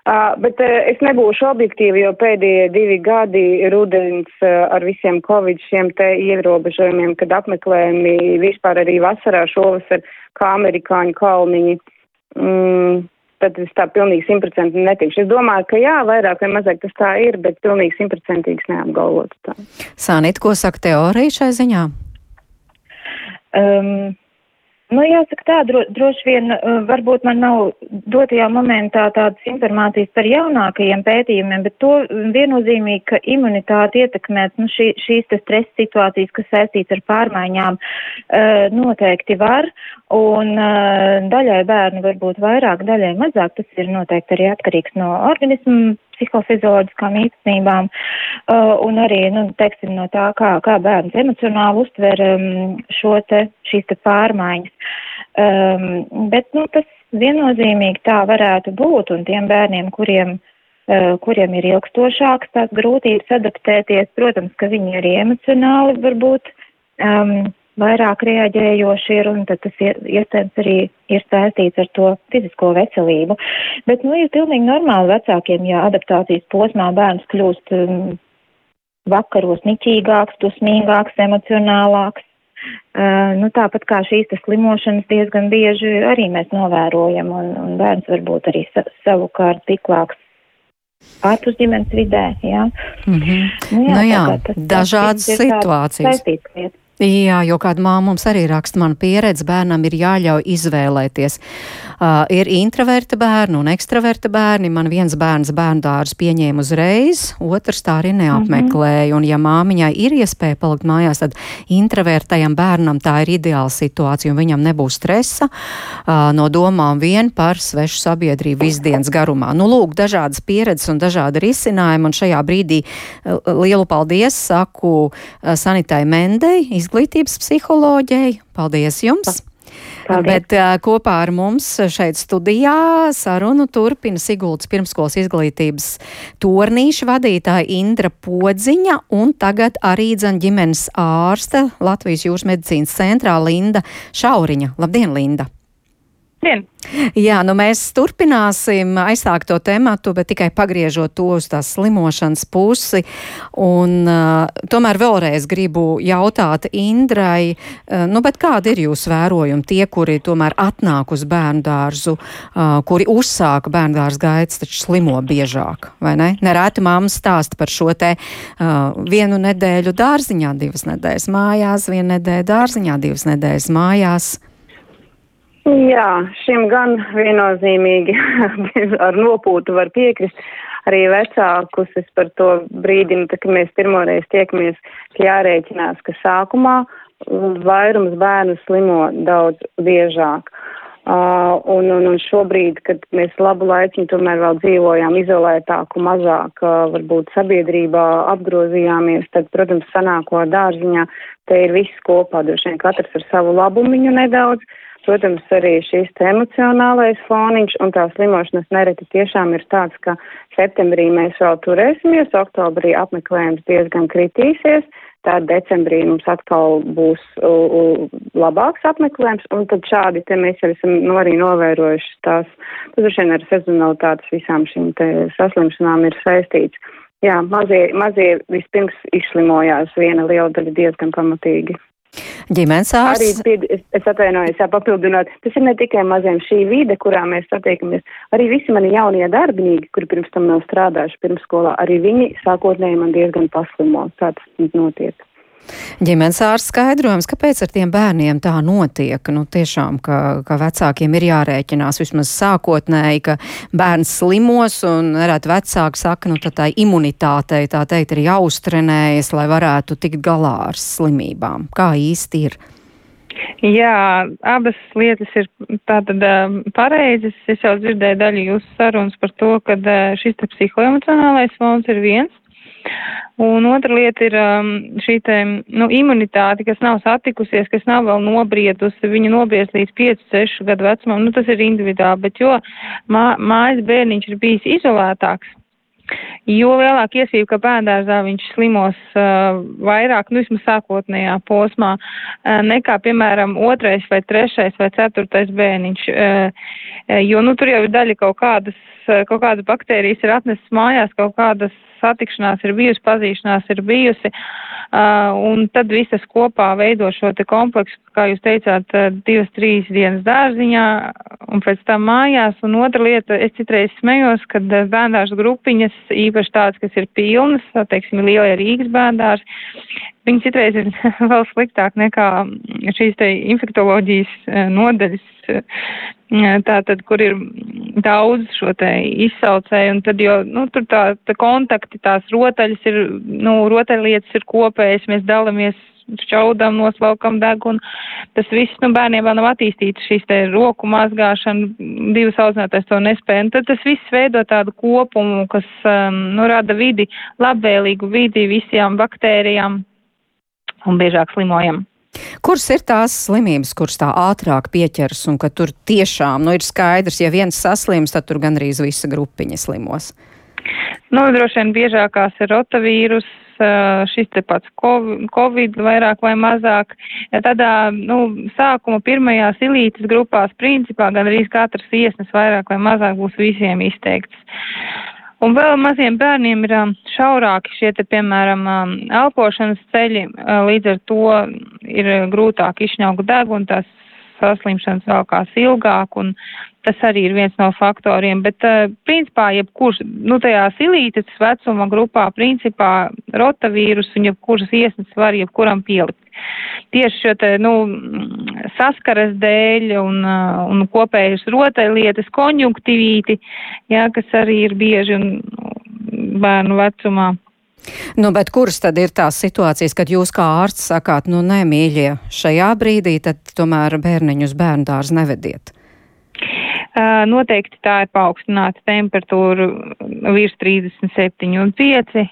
Uh, bet uh, es nebūšu objektīvi, jo pēdējie divi gadi rudens uh, ar visiem covid šiem te ierobežojumiem, kad apmeklējumi vispār arī vasarā šovasar kā amerikāņu kalniņi. Mm, tad es tā pilnīgi simtprocentīgi netikšu. Es domāju, ka jā, vairāk vai mazāk tas tā ir, bet pilnīgi simtprocentīgs neapgalvotu tā. Sānīt, ko saka teorija šai ziņā? Um, Nu, jāsaka tā, dro, droši vien, uh, varbūt man nav dotajā momentā tādas informācijas par jaunākajiem pētījumiem, bet to viennozīmīgi, ka imunitāte ietekmēt nu, šī, šīs stresa situācijas, kas saistīts ar pārmaiņām, uh, noteikti var, un uh, daļai bērnu varbūt vairāk, daļai mazāk, tas ir noteikti arī atkarīgs no organismu psihofizioloģiskām īstenībām, uh, un arī, nu, teiksim, no tā, kā, kā bērns emocionāli uztver um, šo te, šīs te pārmaiņas. Um, bet, nu, tas viennozīmīgi tā varētu būt, un tiem bērniem, kuriem, uh, kuriem ir ilgstošāks tās grūtības adaptēties, protams, ka viņi arī emocionāli varbūt um, vairāk reaģējoši ir, un tad tas iespējams arī ir saistīts ar to fizisko veselību. Bet, nu, ir pilnīgi normāli vecākiem, ja adaptācijas posmā bērns kļūst um, vakaros niķīgāks, dusmīgāks, emocionālāks. Uh, nu, tāpat kā šīs slimošanas diezgan bieži arī mēs novērojam, un, un bērns varbūt arī sa savukārt tiklāks ārpus ģimenes vidē. Jā. Mm -hmm. nu, jā, nu, jā, dažādas situācijas. Saistīts lietas. Jā, jo kāda māma mums arī raksta, mana pieredze bērnam ir jāļauj izvēlēties. Uh, ir introverta bērni un ekstraverta bērni. Man viens bērns bērndārs pieņēma uzreiz, otrs tā arī neapmeklēja. Mm -hmm. Un ja māmiņai ir iespēja palikt mājās, tad introvertajam bērnam tā ir ideāla situācija un viņam nebūs stresa uh, no domām vien par svešu sabiedrību visdienas garumā. Nu, lūk, dažādas pieredzes un dažādi risinājumi. Un šajā brīdī lielu paldies saku Sanitai Mendei izglītības psiholoģijai. Paldies jums! Paldies. Bet uh, kopā ar mums šeit studijā sarunu turpina Siguldas pirmskolas izglītības tornīša vadītāja Indra Podziņa un tagad arī dzan ģimenes ārste Latvijas jūras medicīnas centrā Linda Šauriņa. Labdien, Linda! Labdien! Jā, nu mēs turpināsim aizsākt to tematu, bet tikai pagriežot to uz tās slimošanas pusi. Un, uh, tomēr vēlreiz gribu jautāt Indrai, uh, nu, kādi ir jūsu vērojumi tie, kuri tomēr atnāk uz bērnu dārzu, uh, kuri uzsāka bērnu dārza gaitas, taču slimo biežāk, vai ne? Nerēti māmas stāsta par šo te uh, vienu nedēļu dārziņā, divas nedēļas mājās, vienu nedēļu dārziņā, divas nedēļas mājās. Jā, šim gan viennozīmīgi ar nopūtu var piekrist. Arī vecākus es par to brīdinu, tā, ka mēs pirmoreiz tiekamies, ka jārēķinās, ka sākumā vairums bērnu slimo daudz biežāk. Uh, un, un, un šobrīd, kad mēs labu laiciņu tomēr vēl dzīvojām izolētāk un mazāk uh, varbūt sabiedrībā apgrozījāmies, tad, protams, sanāko dārziņā, te ir viss kopā, droši vien katrs ar savu labumiņu nedaudz. Uh, Protams, arī šīs emocionālais foniņš un tā slimošanas nereti tiešām ir tāds, ka septembrī mēs vēl turēsimies, oktobrī apmeklējums diezgan kritīsies, tad decembrī mums atkal būs uh, labāks apmeklējums, un tad šādi te mēs jau esam nu, arī novērojuši tās, tas droši vien ar sezonalitātes visām šīm te saslimšanām ir saistīts. Jā, mazie, mazie vispirms izslimojās viena liela daļa diezgan pamatīgi. Ģimenes ārsts. Arī, es, atvainojos, papildinot, tas ir ne tikai maziem šī vide, kurā mēs satiekamies, arī visi mani jaunie darbinieki, kuri pirms tam nav strādājuši pirmskolā, arī viņi sākotnēji man diezgan paslimo. Tā tas notiek. Ģimenes ārsts skaidrojums, kāpēc ar tiem bērniem tā notiek. Nu, tiešām, ka, ka vecākiem ir jārēķinās vismaz sākotnēji, ka bērns slimos un nerēt vecāki saka, nu, tā imunitātei tā teikt ir jāuztrenējas, lai varētu tikt galā ar slimībām. Kā īsti ir? Jā, abas lietas ir tātad um, pareizes. Es jau dzirdēju daļu jūsu sarunas par to, ka uh, šis psihoemocionālais fons ir viens. Un otra lieta ir um, šī te, nu, imunitāte, kas nav satikusies, kas nav vēl nobriedusi, viņa nobriest līdz 5-6 gadu vecumam, nu tas ir individuāli, bet jo mā, mājas bērniņš ir bijis izolētāks, jo lielāka iespēja, ka bērndārzā viņš slimos uh, vairāk, nu vismaz sākotnējā posmā, uh, nekā, piemēram, otrais vai trešais vai ceturtais bērniņš, uh, jo, nu, tur jau ir daļa kaut kādas, kaut kādas baktērijas ir atnesas mājās, kaut kādas satikšanās ir bijusi, pazīšanās ir bijusi, uh, un tad visas kopā veido šo te kompleksu, kā jūs teicāt, divas, trīs dienas dārziņā, un pēc tam mājās. Un otra lieta, es citreiz smējos, kad bērndārs grupiņas, īpaši tādas, kas ir pilnas, teiksim, lielie Rīgas bērndārs, viņi citreiz ir vēl sliktāk nekā šīs te infektoloģijas nodaļas tātad, kur ir daudz šo te izsaucēju, un tad, jo, nu, tur tā, tā kontakti, tās rotaļas ir, nu, rotaļlietas ir kopējas, mēs dalamies šķaudam, noslaukam degunu. Tas viss, nu, bērniem vēl nav attīstīts šīs te roku mazgāšana, divas audzinātājs to nespēja. Un tad tas viss veido tādu kopumu, kas, um, nu, rada vidi, labvēlīgu vidi visām baktērijām un biežāk slimojam. Kuras ir tās slimības, kuras tā ātrāk pieķers un ka tur tiešām nu, ir skaidrs, ja viens saslims, tad tur gandrīz visa grupiņa slimos? Nu, droši vien biežākās ir rotavīrus, šis te pats Covid vairāk vai mazāk. Tādā, nu, sākuma pirmajās ilītes grupās principā gan arī katrs iesnes vairāk vai mazāk būs visiem izteikts. Un vēl maziem bērniem ir um, šaurāki šie te, piemēram, um, elpošanas ceļi, uh, līdz ar to ir grūtāk izšņaukt degunu, tās saslimšanas vēlkās ilgāk, un tas arī ir viens no faktoriem. Bet, uh, principā, jebkurš, nu, tajā silītes vecuma grupā, principā, rotavīrus un jebkuras iesnes var jebkuram pielikt tieši šo te, nu, saskaras dēļ un, uh, un kopējas rotaļlietas konjunktivīti, jā, kas arī ir bieži un bērnu vecumā. Nu, bet kuras tad ir tās situācijas, kad jūs kā ārsts sakāt, nu, nē, mīļie, šajā brīdī tad tomēr bērniņus bērnu dārzu nevediet? Noteikti tā ir paaugstināta temperatūra virs 37,5.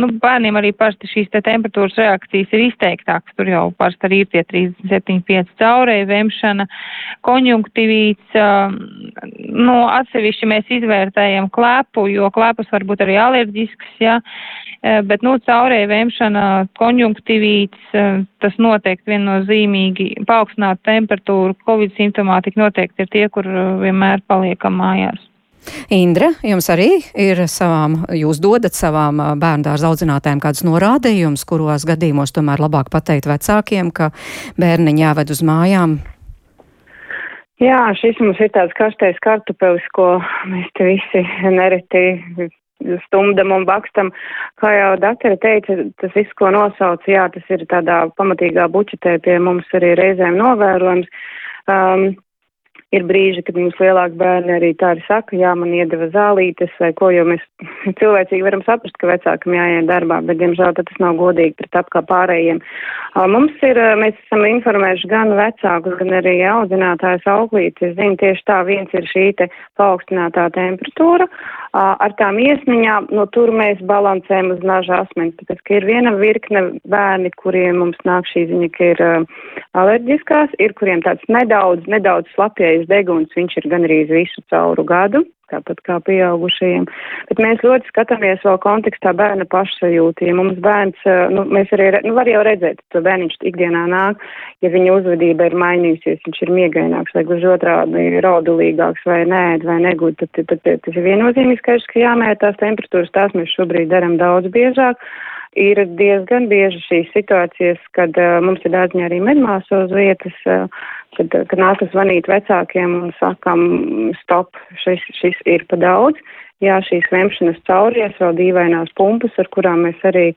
Nu, bērniem arī parasti šīs te temperatūras reakcijas ir izteiktākas. Tur jau parasti arī ir tie 37,5 caurēji, vemšana, konjunktivīts. Nu, atsevišķi mēs izvērtējam klepu, jo klepas var būt arī alerģisks, ja. Bet, nu, caurēji vemšana, konjunktivīts, tas noteikti viennozīmīgi paaugstināt temperatūru, covid simptomātika noteikti ir tie, kur vienmēr vienmēr paliekam mājās. Indra, jums arī ir savām, jūs dodat savām bērndārza audzinātājiem kādus norādījumus, kuros gadījumos tomēr labāk pateikt vecākiem, ka bērniņi jāved uz mājām? Jā, šis mums ir tāds karstais kartupelis, ko mēs te visi nereti stumdam un bakstam. Kā jau daktari teica, tas viss, ko nosauc, jā, tas ir tādā pamatīgā bučetē pie mums arī reizēm novērojams. Um, ir brīži, kad mums lielāki bērni arī tā arī saka, jā, man iedeva zālītes vai ko, jo mēs cilvēcīgi varam saprast, ka vecākam jāiet darbā, bet, diemžēl, tas nav godīgi pret ap kā pārējiem. Mums ir, mēs esam informējuši gan vecākus, gan arī audzinātājs auklītes. Es zinu, tieši tā viens ir šī te paaugstinātā temperatūra. Ar tām iesniņām, no tur mēs balansējam uz naža asmens, tāpēc, ka ir viena virkne bērni, kuriem mums nāk šī ziņa, ka ir alerģiskās, ir kuriem tāds nedaudz, nedaudz slapjais deguns, viņš ir gan arī visu cauru gadu, tāpat kā pieaugušajiem. Bet mēs ļoti skatāmies vēl kontekstā bērna pašsajūti. Ja mums bērns, eh, nu, mēs arī, nu, var jau redzēt, ka bērniņš ikdienā nāk, ja viņa uzvedība ir mainījusies, viņš ir miegaināks vai gluži otrādi raudulīgāks vai nē, vai negūt, tad, tad, tad tas ir viennozīmīgi skaidrs, ka jāmēr tās temperatūras, tās mēs šobrīd darām daudz biežāk. Ir diezgan bieži šīs situācijas, kad uh, mums ir dārziņā arī medmāsa uz vietas, uh, kad, kad nākas zvanīt vecākiem un sakam, stop, šis, šis ir pa daudz. Jā, šīs vemšanas cauries, vēl dīvainās pumpas, ar kurām mēs arī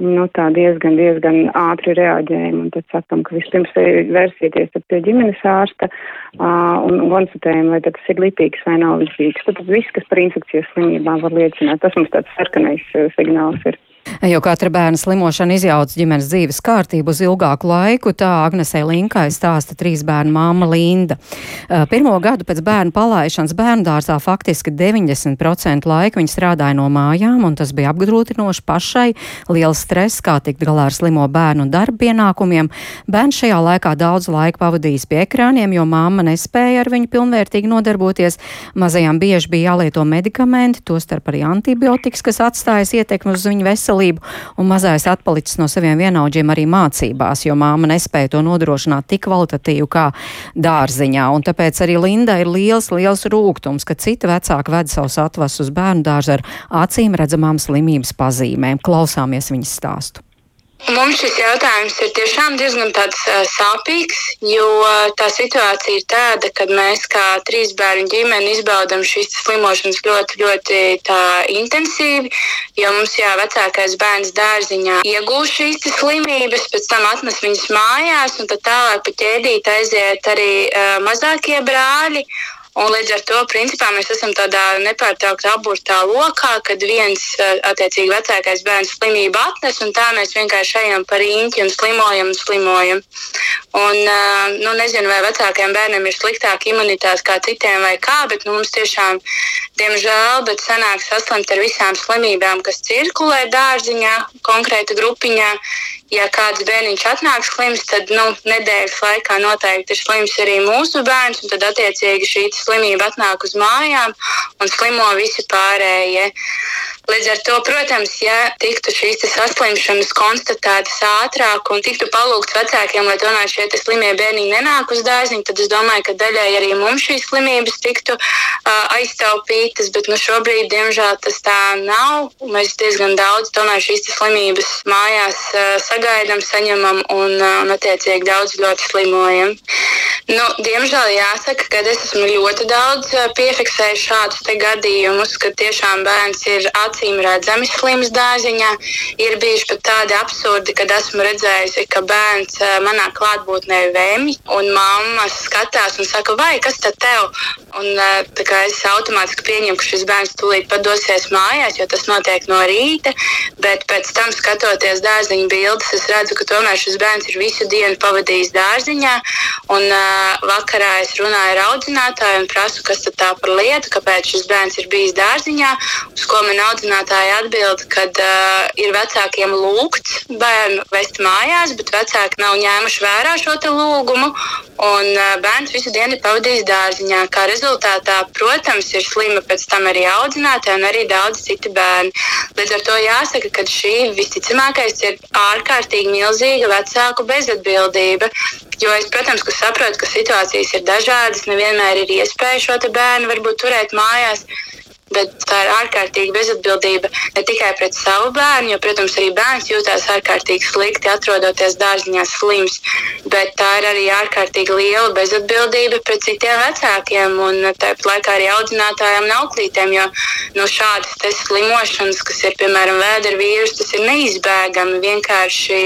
nu, tā diezgan, diezgan ātri reaģējam. Un tad sakam, ka vispirms vērsieties pie ģimenes ārsta uh, un konstatējam, vai tas ir lipīgs vai nav lipīgs. Tad viss, kas par infekcijas slimībām var liecināt, tas mums tāds sarkanais signāls ir. Jo katra bērna slimošana izjauc ģimenes dzīves kārtību uz ilgāku laiku, tā Agnesē Linkai stāsta trīs bērnu māma Linda. Pirmo gadu pēc bērnu palaišanas bērndārzā faktiski 90% laika viņa strādāja no mājām, un tas bija apgrūtinoši pašai, liels stress, kā tikt galā ar slimo bērnu darba pienākumiem. Bērns šajā laikā daudz laika pavadījis pie ekrāniem, jo mamma nespēja ar viņu pilnvērtīgi nodarboties. Mazajām bieži bija jālieto medikamenti, tostarp arī antibiotikas, kas atstājas ietekmi uz viņu veselību veselību, un mazais atpalicis no saviem vienaudžiem arī mācībās, jo māma nespēja to nodrošināt tik kvalitatīvu kā dārziņā. Un tāpēc arī Linda ir liels, liels rūgtums, ka citi vecāki ved savus atvasus uz bērnu dārzu ar acīm redzamām slimības pazīmēm. Klausāmies viņas stāstu. Mums šis jautājums ir tiešām diezgan sāpīgs, jo tā situācija ir tāda, ka mēs kā trīs bērnu ģimene izbaudām šīs slimošanas ļoti, ļoti intensīvi. Jo mums jau vecākais bērns dārziņā iegūst šīs slimības, pēc tam atnes viņas mājās, un tālāk pa ķēdīt aiziet arī uh, mazākie brāļi. Un līdz ar to principā, mēs esam tādā nepārtrauktā aburtā lokā, kad viens attiecīgi vecākais bērns slimību atnes, un tā mēs vienkārši ejam par īņķi un slimojam un slimojam. Un, nu, nezinu, vai vecākiem bērniem ir sliktāka imunitāte kā citiem vai kā, bet nu, mums tiešām, diemžēl, bet sanāk saslimt ar visām slimībām, kas cirkulē dārziņā, konkrēta grupiņā ja kāds bērniņš atnāk slims, tad nu, nedēļas laikā noteikti ir slims arī mūsu bērns. Tad, attiecīgi, šī slimība atnāk uz mājām un slimo visi pārējie. Līdz ar to, protams, ja tiktu šīs saslimšanas konstatētas ātrāk un tiktu palūgts vecākiem, lai tomēr šie slimie bērniņi nenāk uz dārziņu, tad es domāju, ka daļai arī mums šīs slimības tiktu uh, aiztaupītas. Bet nu, šobrīd, diemžēl, tas tā nav. Mēs diezgan daudz tomēr šīs slimības mājās uh, sagaidām, saņemam un, uh, un attiecīgi daudz ļoti slimojam. Nu, diemžēl jāsaka, ka es esmu ļoti daudz piefiksējis šādus gadījumus, kad tiešām bērns ir acīm redzami slims dārziņā. Ir bijuši pat tādi absurdi, kad esmu redzējusi, ka bērns manā klātbūtnē vēmj, un mamma skatās un saka, vai kas tad tev? Un, es automātiski pieņemu, ka šis bērns tūlīt padosies mājās, jo tas notiek no rīta. Bet pēc tam, skatoties dārziņa bildes, es redzu, ka tomēr šis bērns ir visu dienu pavadījis dārziņā. Un, uh, vakarā es runāju ar audzinātāju un prasu, kas tā par lietu, kāpēc šis bērns ir bijis dārziņā. Uz ko man audzinātāji atbild, ka uh, ir vecākiem lūgts bērnu vest mājās, bet vecāki nav ņēmuši vērā šo lūgumu. Un uh, bērns visu dienu ir pavadījis dārziņā. Kā rezultātā, protams, ir slima pēc tam arī audzinātāji un arī daudz citi bērni. Līdz ar to jāsaka, ka šī visticamākais ir ārkārtīgi milzīga vecāku bezatbildība. Jo es, protams, ka saprotu, ka situācijas ir dažādas, nevienmēr ir iespēja šo bērnu varbūt turēt mājās bet tā ir ārkārtīgi bezatbildība ne tikai pret savu bērnu, jo, protams, arī bērns jūtas ārkārtīgi slikti, atrodoties dārziņā slims, bet tā ir arī ārkārtīgi liela bezatbildība pret citiem vecākiem un tāpat laikā arī audzinātājiem un auklītēm, jo nu, šādas slimošanas, kas ir piemēram vēdera vīrus, tas ir neizbēgami. Vienkārši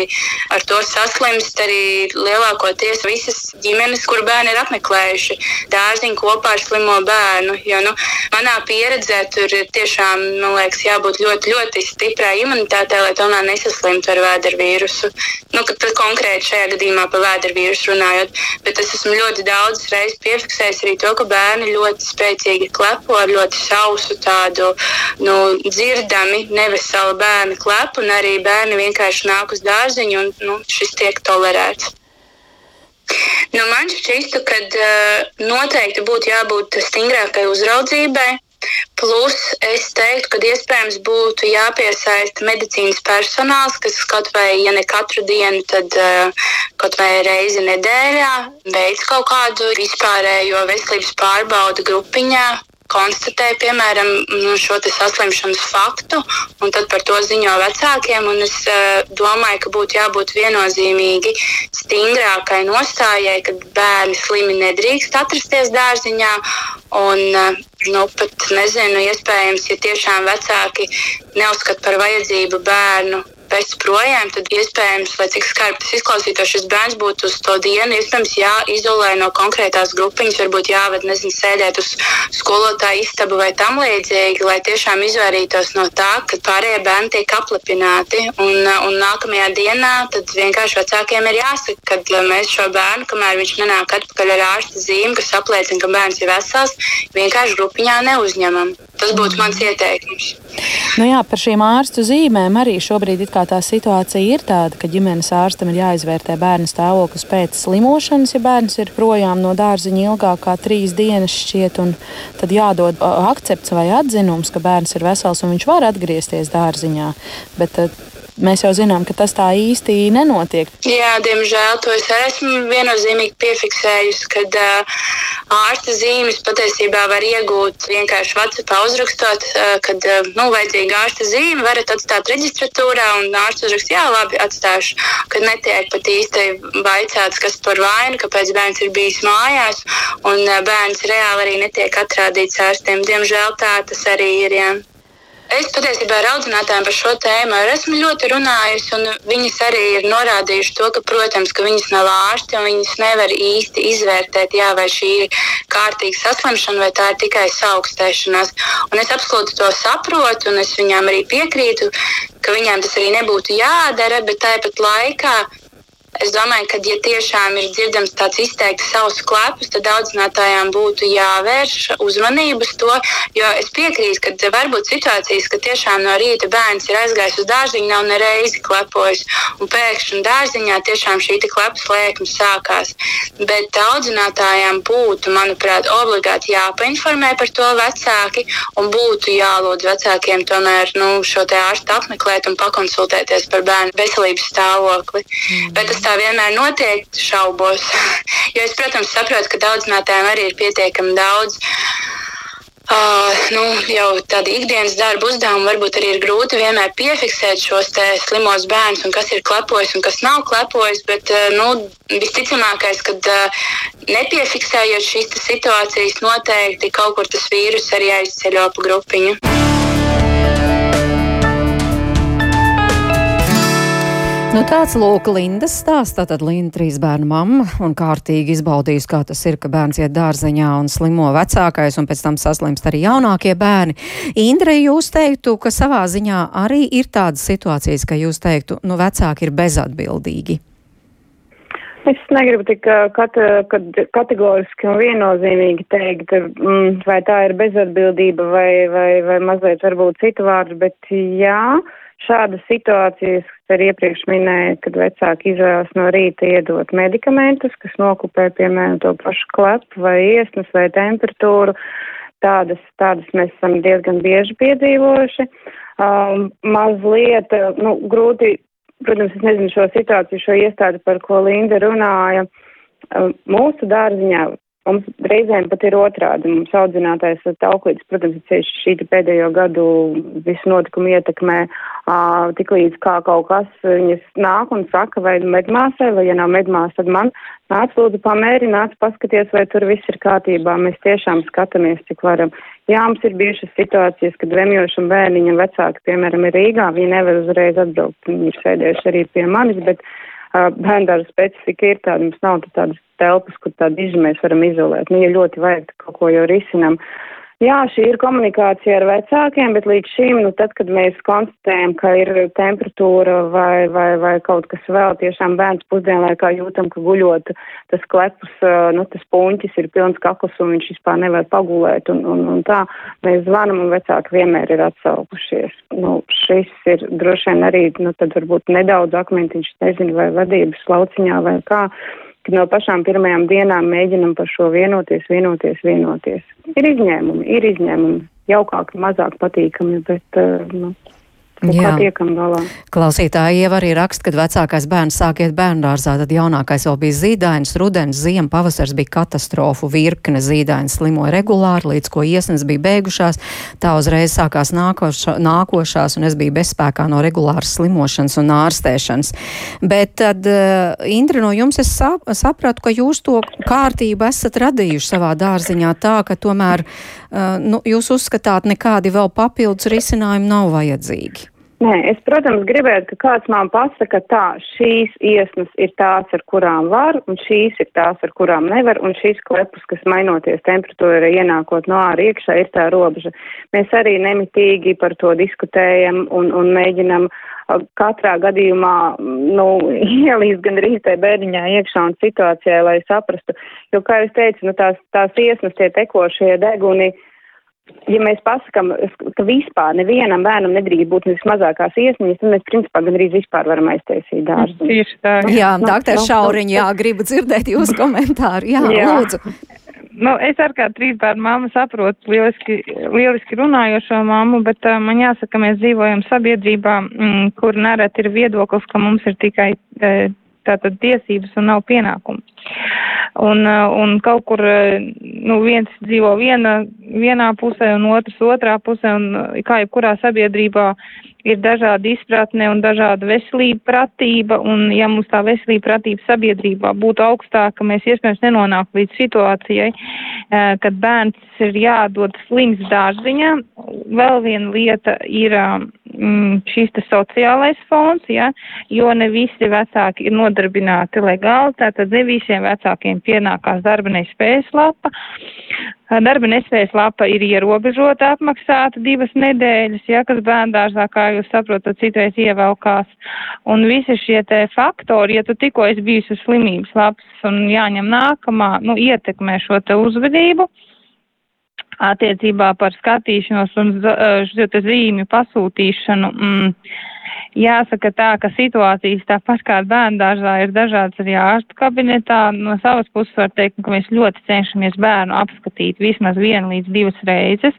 ar to saslimst arī lielākoties visas ģimenes, kur bērni ir apmeklējuši dārziņu kopā ar slimo bērnu. Jo, nu, manā pieredzē imunizēt, tur ir tiešām, man liekas, jābūt ļoti, ļoti stiprai imunitātei, lai tomēr nesaslimtu ar vēdera vīrusu. Nu, konkrēti šajā gadījumā par vēdera vīrusu runājot, bet es esmu ļoti daudz reizes piefiksējis arī to, ka bērni ļoti spēcīgi klepo ar ļoti sausu tādu nu, dzirdami, neveselu bērnu klepu, un arī bērni vienkārši nāk uz dārziņu, un nu, šis tiek tolerēts. Nu, man šķistu, ka uh, noteikti būtu jābūt stingrākai uzraudzībai. Plus es teiktu, ka iespējams būtu jāpiesaista medicīnas personāls, kas kaut vai, ja ne katru dienu, tad uh, kaut vai reizi nedēļā veids kaut kādu vispārējo veselības pārbaudu grupiņā, konstatē, piemēram, nu, šo saslimšanas faktu, un tad par to ziņo vecākiem. Es uh, domāju, ka būtu jābūt viennozīmīgi stingrākai nostājai, ka bērni slimi nedrīkst atrasties dārziņā. Un, uh, nu, pat nezinu, iespējams, ja tiešām vecāki neuzskata par vajadzību bērnu vest projām, tad iespējams, lai cik skarbi tas izklausītos, šis bērns būtu uz to dienu, iespējams, jāizolē no konkrētās grupiņas, varbūt jāved, nezinu, sēdēt uz skolotāju istabu vai tam līdzīgi, lai tiešām izvairītos no tā, ka pārējie bērni tiek aplepināti. Un, un nākamajā dienā tad vienkārši vecākiem ir jāsaka, ka mēs šo bērnu, kamēr viņš nenāk atpakaļ ar ārsta zīmi, kas apliecina, ka bērns ir vesels, vienkārši grupiņā neuzņemam. Tas būtu mans ieteikums. Nu jā, par šīm ārstu zīmēm arī šobrīd tā situācija ir tāda, ka ģimenes ārstam ir jāizvērtē bērna stāvoklis pēc slimošanas, ja bērns ir projām no dārziņa ilgāk kā trīs dienas šķiet, un tad jādod akcepts vai atzinums, ka bērns ir vesels un viņš var atgriezties dārziņā. Bet mēs jau zinām, ka tas tā īsti nenotiek. Jā, diemžēl to es esmu viennozīmīgi piefiksējusi, kad uh, ārsta zīmes patiesībā var iegūt vienkārši WhatsApp uzrakstot, uh, kad uh, nu, vajadzīga ārsta zīme, varat atstāt reģistratūrā un ārsts uzrakst, jā, labi, atstāšu, kad netiek pat īsti vaicāts, kas par vainu, kāpēc bērns ir bijis mājās, un bērns reāli arī netiek atrādīts ārstiem. Diemžēl tā tas arī ir. Jā. Es patiesībā ar audzinātājiem par šo tēmu esmu ļoti runājusi, un viņas arī ir norādījušas to, ka, protams, ka viņas nav ārsti un viņas nevar īsti izvērtēt, jā, vai šī ir kārtīga saslimšana vai tā ir tikai saaugstēšanās. Un es absolūti to saprotu, un es viņām arī piekrītu, ka viņām tas arī nebūtu jādara, bet tāpat laikā Es domāju, ka, ja tiešām ir dzirdams tāds izteikts savs klepus, tad audzinātājām būtu jāvērš uzmanības to, jo es piekrītu, ka var būt situācijas, ka tiešām no rīta bērns ir aizgājis uz dārziņu, nav nereizi klepojis, un pēkšņi dārziņā tiešām šī klepus lēkme sākās. Bet audzinātājām būtu, manuprāt, obligāti jāpainformē par to vecāki, un būtu jālūdz vecākiem tomēr nu, šo ārstu apmeklēt un pakonsultēties par bērnu veselības stāvokli. Mm. Bet tas tā vienmēr notiek, šaubos. jo es, protams, saprotu, ka daudzinātājiem arī ir pietiekami daudz. Uh, nu, jau tāda ikdienas darba uzdevuma varbūt arī ir grūti vienmēr piefiksēt šos slimos bērnus, un kas ir klepojis un kas nav klepojis. Bet uh, nu, visticamākais, ka uh, nepiefiksējot šīs situācijas, noteikti kaut kur tas vīrus arī aizceļo pa grupiņu. Nu, tāds lūk, Lindas stāsts. Tātad Linda trīs bērnu mamma un kārtīgi izbaudījusi, kā tas ir, ka bērns iet dārzeņā un slimo vecākais, un pēc tam saslimst arī jaunākie bērni. Indra, jūs teiktu, ka savā ziņā arī ir tādas situācijas, ka jūs teiktu, nu, vecāki ir bezatbildīgi. Es negribu tik kat, kat, kategoriski un viennozīmīgi teikt, mm, vai tā ir bezatbildība vai, vai, vai mazliet varbūt citu vārdu, bet jā, šādas situācijas, kas arī iepriekš minēja, kad vecāki izvēlas no rīta iedot medikamentus, kas nokupē, piemēram, to pašu klepu vai iesnas vai temperatūru, tādas, tādas mēs esam diezgan bieži piedzīvojuši. Um, mazliet, nu, grūti, protams, es nezinu šo situāciju, šo iestādi, par ko Linda runāja. Um, mūsu dārziņā Mums reizēm pat ir otrādi. Mums audzinātais tauklītis, protams, ir šī pēdējo gadu visu notikumu ietekmē, uh, tik līdz kā kaut kas viņas nāk un saka, vai medmāsai, vai ja nav medmās, tad man nāc lūdzu pamēri, nāc paskaties, vai tur viss ir kārtībā. Mēs tiešām skatāmies, cik varam. Jā, mums ir bijušas situācijas, kad vemjošam bērniņam vecāki, piemēram, ir Rīgā, viņi nevar uzreiz atbraukt, viņi ir sēdējuši arī pie manis, bet bērndāra specifika ir tāda, mums nav tādas telpas, kur tādu izmēs varam izolēt. Nu, ja ļoti vajag kaut ko jau risinam. Jā, šī ir komunikācija ar vecākiem, bet līdz šim, nu, tad, kad mēs konstatējam, ka ir temperatūra vai, vai, vai kaut kas vēl, tiešām bērns pusdienlaikā jūtam, ka guļot tas klepus, nu, tas puņķis ir pilns kakls un viņš vispār nevar pagulēt un, un, un tā, mēs zvanam un vecāki vienmēr ir atsaukušies. Nu, šis ir droši vien arī, nu, tad varbūt nedaudz akmentiņš, nezinu, vai vadības lauciņā vai kā ka no pašām pirmajām dienām mēģinam par šo vienoties, vienoties, vienoties. Ir izņēmumi, ir izņēmumi, jaukāki, mazāk patīkami, bet, uh, nu, Jā, tiekam galā. Klausītāji jau arī raksta, kad vecākais bērns sāk iet bērndārzā, tad jaunākais vēl bija zīdainis, rudens, ziema, pavasars bija katastrofu, virkne zīdainis slimoja regulāri, līdz ko iesnas bija beigušās, tā uzreiz sākās nākoša, nākošās, un es biju bezspēkā no regulāras slimošanas un ārstēšanas. Bet tad, uh, Indra, no jums es sap, sapratu, ka jūs to kārtību esat radījuši savā dārziņā tā, ka tomēr uh, nu, jūs uzskatāt nekādi vēl papildus risinājumi nav vajadzīgi. Nē, es, protams, gribētu, ka kāds man pasaka, tā, šīs iesnas ir tās, ar kurām var, un šīs ir tās, ar kurām nevar, un šīs klepus, kas mainoties temperatūrai, ienākot no ārā iekšā, ir tā robeža. Mēs arī nemitīgi par to diskutējam un, un mēģinam katrā gadījumā, nu, ielīst gan arī tai bēdiņā iekšā un situācijā, lai saprastu, jo, kā jūs teicu, nu, tās, tās iesnas, tie tekošie deguni, ja mēs pasakām, ka vispār nevienam bērnam nedrīkst būt vismazākās iesniņas, tad mēs principā gandrīz vispār varam aiztaisīt dārzu. Tieši tā. Jā, nu, doktor nu, Šauriņ, jā, gribu dzirdēt jūsu komentāru. Jā, jā. lūdzu. nu, es ar kā trīs bērnu mammu saprotu lieliski, lieliski runājošo mammu, bet uh, man jāsaka, mēs dzīvojam sabiedrībā, mm, kur nereti ir viedoklis, ka mums ir tikai uh, tātad tiesības un nav pienākumu. Un, uh, un kaut kur, nu, viens dzīvo viena, vienā pusē un otrs otrā pusē, un kā jebkurā sabiedrībā ir dažāda izpratne un dažāda veselība pratība, un ja mums tā veselība pratība sabiedrībā būtu augstāka, mēs iespējams nenonāktu līdz situācijai, eh, kad bērns ir jādod slims dārziņā. Vēl viena lieta ir mm, šis te sociālais fonds, ja, jo ne visi vecāki ir nodarbināti legāli, tātad ne visiem vecākiem pienākās darba nespējas lapa. Darba nespējas lapa ir ierobežota apmaksāta divas nedēļas, ja, kas bērndārzā, kā jūs saprotat, citreiz ievelkās. Un visi šie te faktori, ja tu tikko esi bijusi uz slimības lapas un jāņem nākamā, nu, ietekmē šo te uzvedību attiecībā par skatīšanos un šo te zīmju pasūtīšanu. Mm, Jāsaka tā, ka situācijas tāpat kā bērndārzā ir dažādas arī ārstu kabinetā. No savas puses var teikt, ka mēs ļoti cenšamies bērnu apskatīt vismaz vienu līdz divas reizes.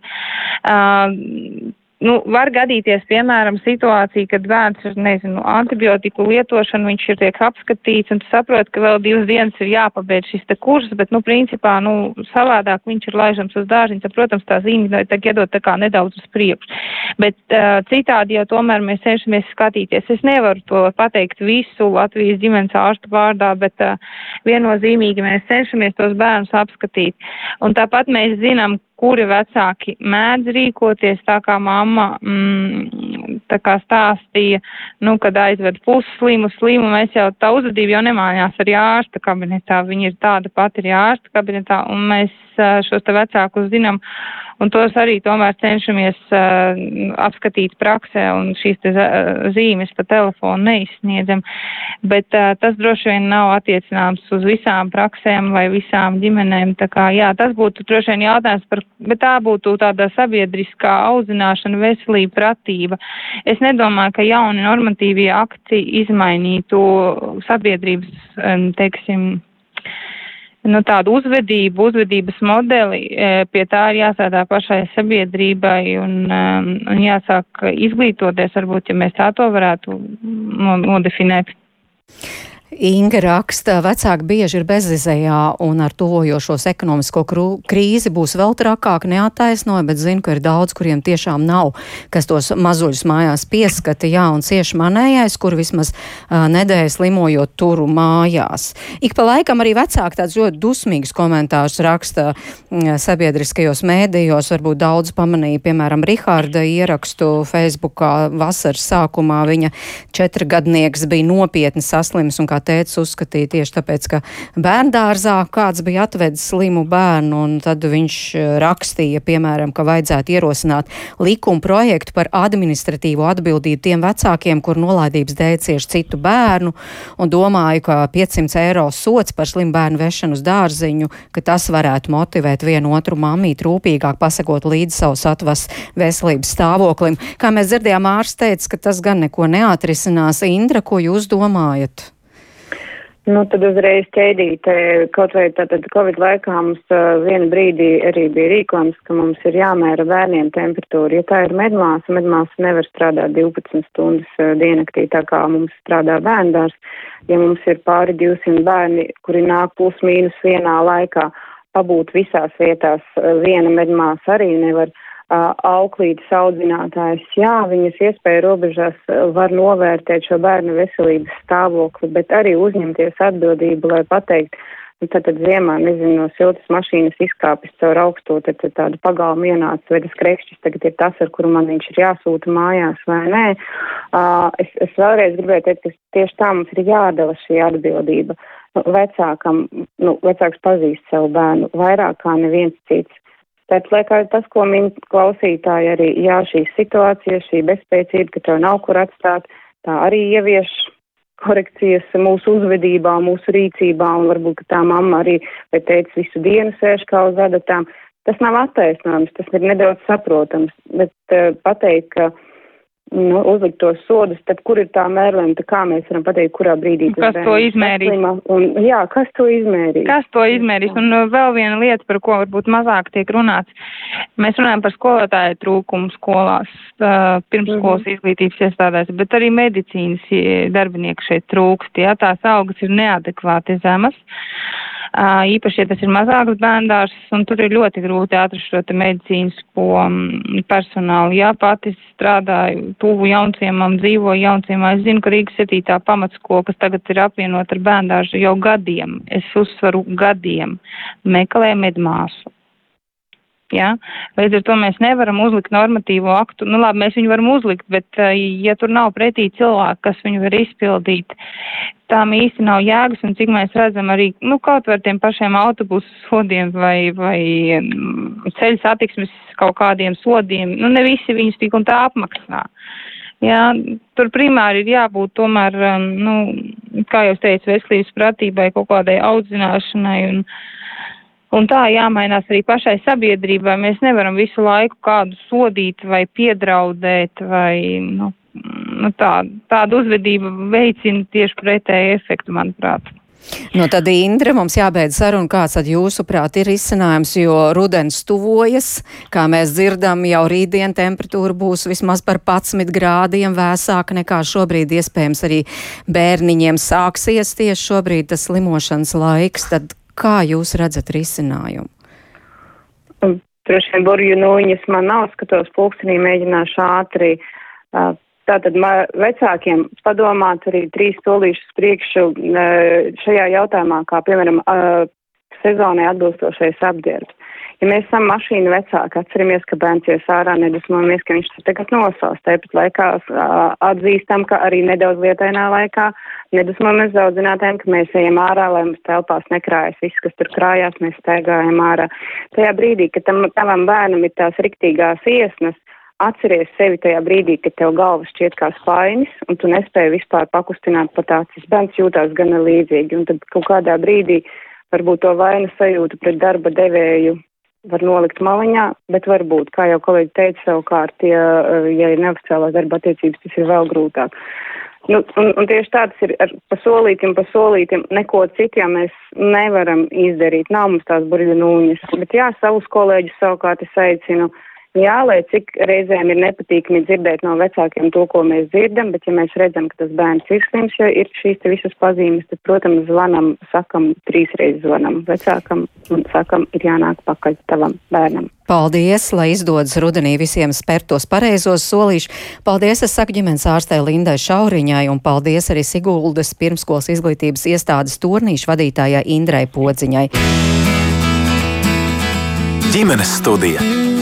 Uh, Nu, var gadīties, piemēram, situācija, kad bērns ir, nezinu, antibiotiku lietošanu, viņš ir tiek apskatīts, un tu saproti, ka vēl divas dienas ir jāpabeidz šis te kurs, bet, nu, principā, nu, savādāk viņš ir laižams uz dārziņu, tad, protams, tā zīme tiek iedot tā kā nedaudz uz priekšu. Bet uh, citādi jau tomēr mēs cenšamies skatīties. Es nevaru to pateikt visu Latvijas ģimenes ārstu vārdā, bet uh, viennozīmīgi mēs cenšamies tos bērnus apskatīt. Un tāpat mēs zinām, kuri vecāki mēdz rīkoties tā kā mamma mm, tā kā stāstīja, nu, kad aizved pusslimu, slimu, mēs jau tā uzvedība jau nemājās arī ārsta kabinetā, viņi ir tāda pati arī ārsta kabinetā, un mēs šos te vecākus zinām, un tos arī tomēr cenšamies uh, apskatīt praksē, un šīs te zīmes pa telefonu neizsniedzam, bet uh, tas droši vien nav attiecināms uz visām praksēm vai visām ģimenēm, tā kā, jā, tas būtu droši vien jautājums par, bet tā būtu tāda sabiedriskā audzināšana, veselība, pratība. Es nedomāju, ka jauni normatīvie akti izmainītu sabiedrības, teiksim, nu, tādu uzvedību, uzvedības modeli, e, pie tā ir jāsādā pašai sabiedrībai un, un jāsāk izglītoties, varbūt, ja mēs tā to varētu nodefinēt. Inga raksta, vecāki bieži ir bezizējā un ar tuvojošos ekonomisko krīzi būs vēl trakāk neattaisnoja, bet zinu, ka ir daudz, kuriem tiešām nav, kas tos mazuļus mājās pieskata, jā, un cieši manējais, kur vismaz uh, nedēļas limojot turu mājās. Ik pa laikam arī vecāki tāds ļoti dusmīgs komentārs raksta uh, sabiedriskajos mēdījos, varbūt daudz pamanīja, piemēram, Rihārda ierakstu Facebookā vasaras sākumā, viņa četrgadnieks bija nopietni saslims un kā tēvs uzskatīja tieši tāpēc, ka bērndārzā kāds bija atvedis slimu bērnu, un tad viņš e, rakstīja, piemēram, ka vajadzētu ierosināt likumu projektu par administratīvo atbildību tiem vecākiem, kur nolaidības dēļ cieši citu bērnu, un domāju, ka 500 eiro sots par slimu bērnu vešanu uz dārziņu, ka tas varētu motivēt vienu otru mamīt rūpīgāk pasakot līdzi savus atvas veselības stāvoklim. Kā mēs dzirdējām, ārsts teica, ka tas gan neko neatrisinās. Indra, ko jūs domājat? Nu, tad uzreiz ķēdīte, kaut vai tātad Covid laikā mums uh, vienu brīdī arī bija rīkojums, ka mums ir jāmēra bērniem temperatūra. Ja tā ir medmāsa, medmāsa nevar strādāt 12 stundas uh, diennaktī, tā kā mums strādā bērndārs. Ja mums ir pāri 200 bērni, kuri nāk plus mīnus vienā laikā, pabūt visās vietās, uh, viena medmāsa arī nevar. Uh, auklītes audzinātājs, jā, viņas iespēja robežās var novērtēt šo bērnu veselības stāvokli, bet arī uzņemties atbildību, lai pateikt, nu, tad, tad ziemā, nezinu, no siltas mašīnas izkāpis caur augsto, tad, tad tādu pagalmu ienāca, vai tas krekšķis tagad ir tas, ar kuru man viņš ir jāsūta mājās vai nē. Uh, es, es vēlreiz gribēju teikt, ka tieši tā mums ir jādala šī atbildība. Nu, vecākam, nu, vecāks pazīst savu bērnu vairāk kā neviens cits. Tāpēc liekas tas, ko min klausītāji arī, jā, šī situācija, šī bezspēcība, ka tev nav kur atstāt, tā arī ievieš korekcijas mūsu uzvedībā, mūsu rīcībā, un varbūt, ka tā mamma arī, vai teica, visu dienu sēž kā uz adatām. Tas nav attaisnojums, tas ir nedaudz saprotams, bet uh, pateikt, ka nu, uzlikt tos sodus, tad kur ir tā mērlēma, kā mēs varam pateikt, kurā brīdī tas kas to izmērīs. Un, jā, kas to izmērīs? Kas to izmērīs? Un uh, vēl viena lieta, par ko varbūt mazāk tiek runāts. Mēs runājam par skolotāju trūkumu skolās, uh, pirmsskolas mm -hmm. izglītības iestādēs, bet arī medicīnas darbinieku šeit trūkst. Jā, tās algas ir neadekvāti zemas. Īpaši, ja tas ir mazāks bērndārs, un tur ir ļoti grūti atrast šo medicīnisko mm, personālu. Jā, pati strādāju tuvu jaunciemam, dzīvoju jaunciemā. Es zinu, ka Rīgas 7. pamatskola, kas tagad ir apvienot ar bērndārzu jau gadiem, es uzsvaru gadiem, meklē medmāsu. Ja? Līdz ar to mēs nevaram uzlikt normatīvo aktu. Nu, labi, mēs viņu varam uzlikt, bet ja tur nav pretī cilvēki, kas viņu var izpildīt, tām īsti nav jēgas, un cik mēs redzam arī, nu, kaut vai ar tiem pašiem autobusu sodiem vai, vai mm, ceļu satiksmes kaut kādiem sodiem, nu, ne visi viņus tik un tā apmaksā. Jā, tur primāri ir jābūt tomēr, nu, kā jau teicu, veselības pratībai, kaut kādai audzināšanai un, Un tā jāmainās arī pašai sabiedrībai. Mēs nevaram visu laiku kādu sodīt vai piedraudēt vai, nu, nu tā, tāda uzvedība veicina tieši pretēju efektu, manuprāt. Nu, tad, Indra, mums jābeidz saruna, kāds tad jūsuprāt ir izcinājums, jo rudens tuvojas, kā mēs dzirdam, jau rītdien temperatūra būs vismaz par 11 grādiem vēsāka nekā šobrīd iespējams arī bērniņiem sāksies tieši šobrīd tas slimošanas laiks, tad Kā jūs redzat risinājumu? Droši vien burju nūņas man nav, skatos pulkstenī, mēģināšu ātri. Tātad vecākiem padomāt arī trīs solīšus priekšu šajā jautājumā, kā piemēram sezonai atbilstošais apģērbs. Ja mēs esam mašīnu vecāki, atceramies, ka bērns ies ārā, nedusmojamies, ka viņš tagad nosās. Tāpat laikā atzīstam, ka arī nedaudz lietainā laikā nedusmojamies daudzinātājiem, ka mēs ejam ārā, lai mums telpās nekrājas viss, kas tur krājās, mēs staigājam ārā. Tajā brīdī, kad tam, tavam bērnam ir tās riktīgās iesnas, atceries sevi tajā brīdī, kad tev galva šķiet kā spainis, un tu nespēji vispār pakustināt pat acis. Bērns jūtās gana līdzīgi, un tad kaut kādā brīdī varbūt to vainas sajūtu pret darba devēju var nolikt maliņā, bet varbūt, kā jau kolēģi teica, savukārt, ja, ja ir neoficiālās darba attiecības, tas ir vēl grūtāk. Nu, un, un tieši tāds ir ar pasolītim, pasolītim, neko citu, ja mēs nevaram izdarīt. Nav mums tās burļu nūņas, bet jā, savus kolēģus savukārt es aicinu Jā, lai cik reizēm ir nepatīkami dzirdēt no vecākiem to, ko mēs dzirdam, bet ja mēs redzam, ka tas bērns ir slims, ja ir šīs visas pazīmes, tad, protams, zvanam, sakam, trīsreiz zvanam vecākam un sakam, ir jānāk pakaļ tavam bērnam. Paldies, lai izdodas rudenī visiem spērt tos pareizos solīšus. Paldies, es saku ģimenes ārstē Lindai Šauriņai un paldies arī Siguldas pirmskolas izglītības iestādes turnīšu vadītājai Indrai Podziņai. Ģimenes studija.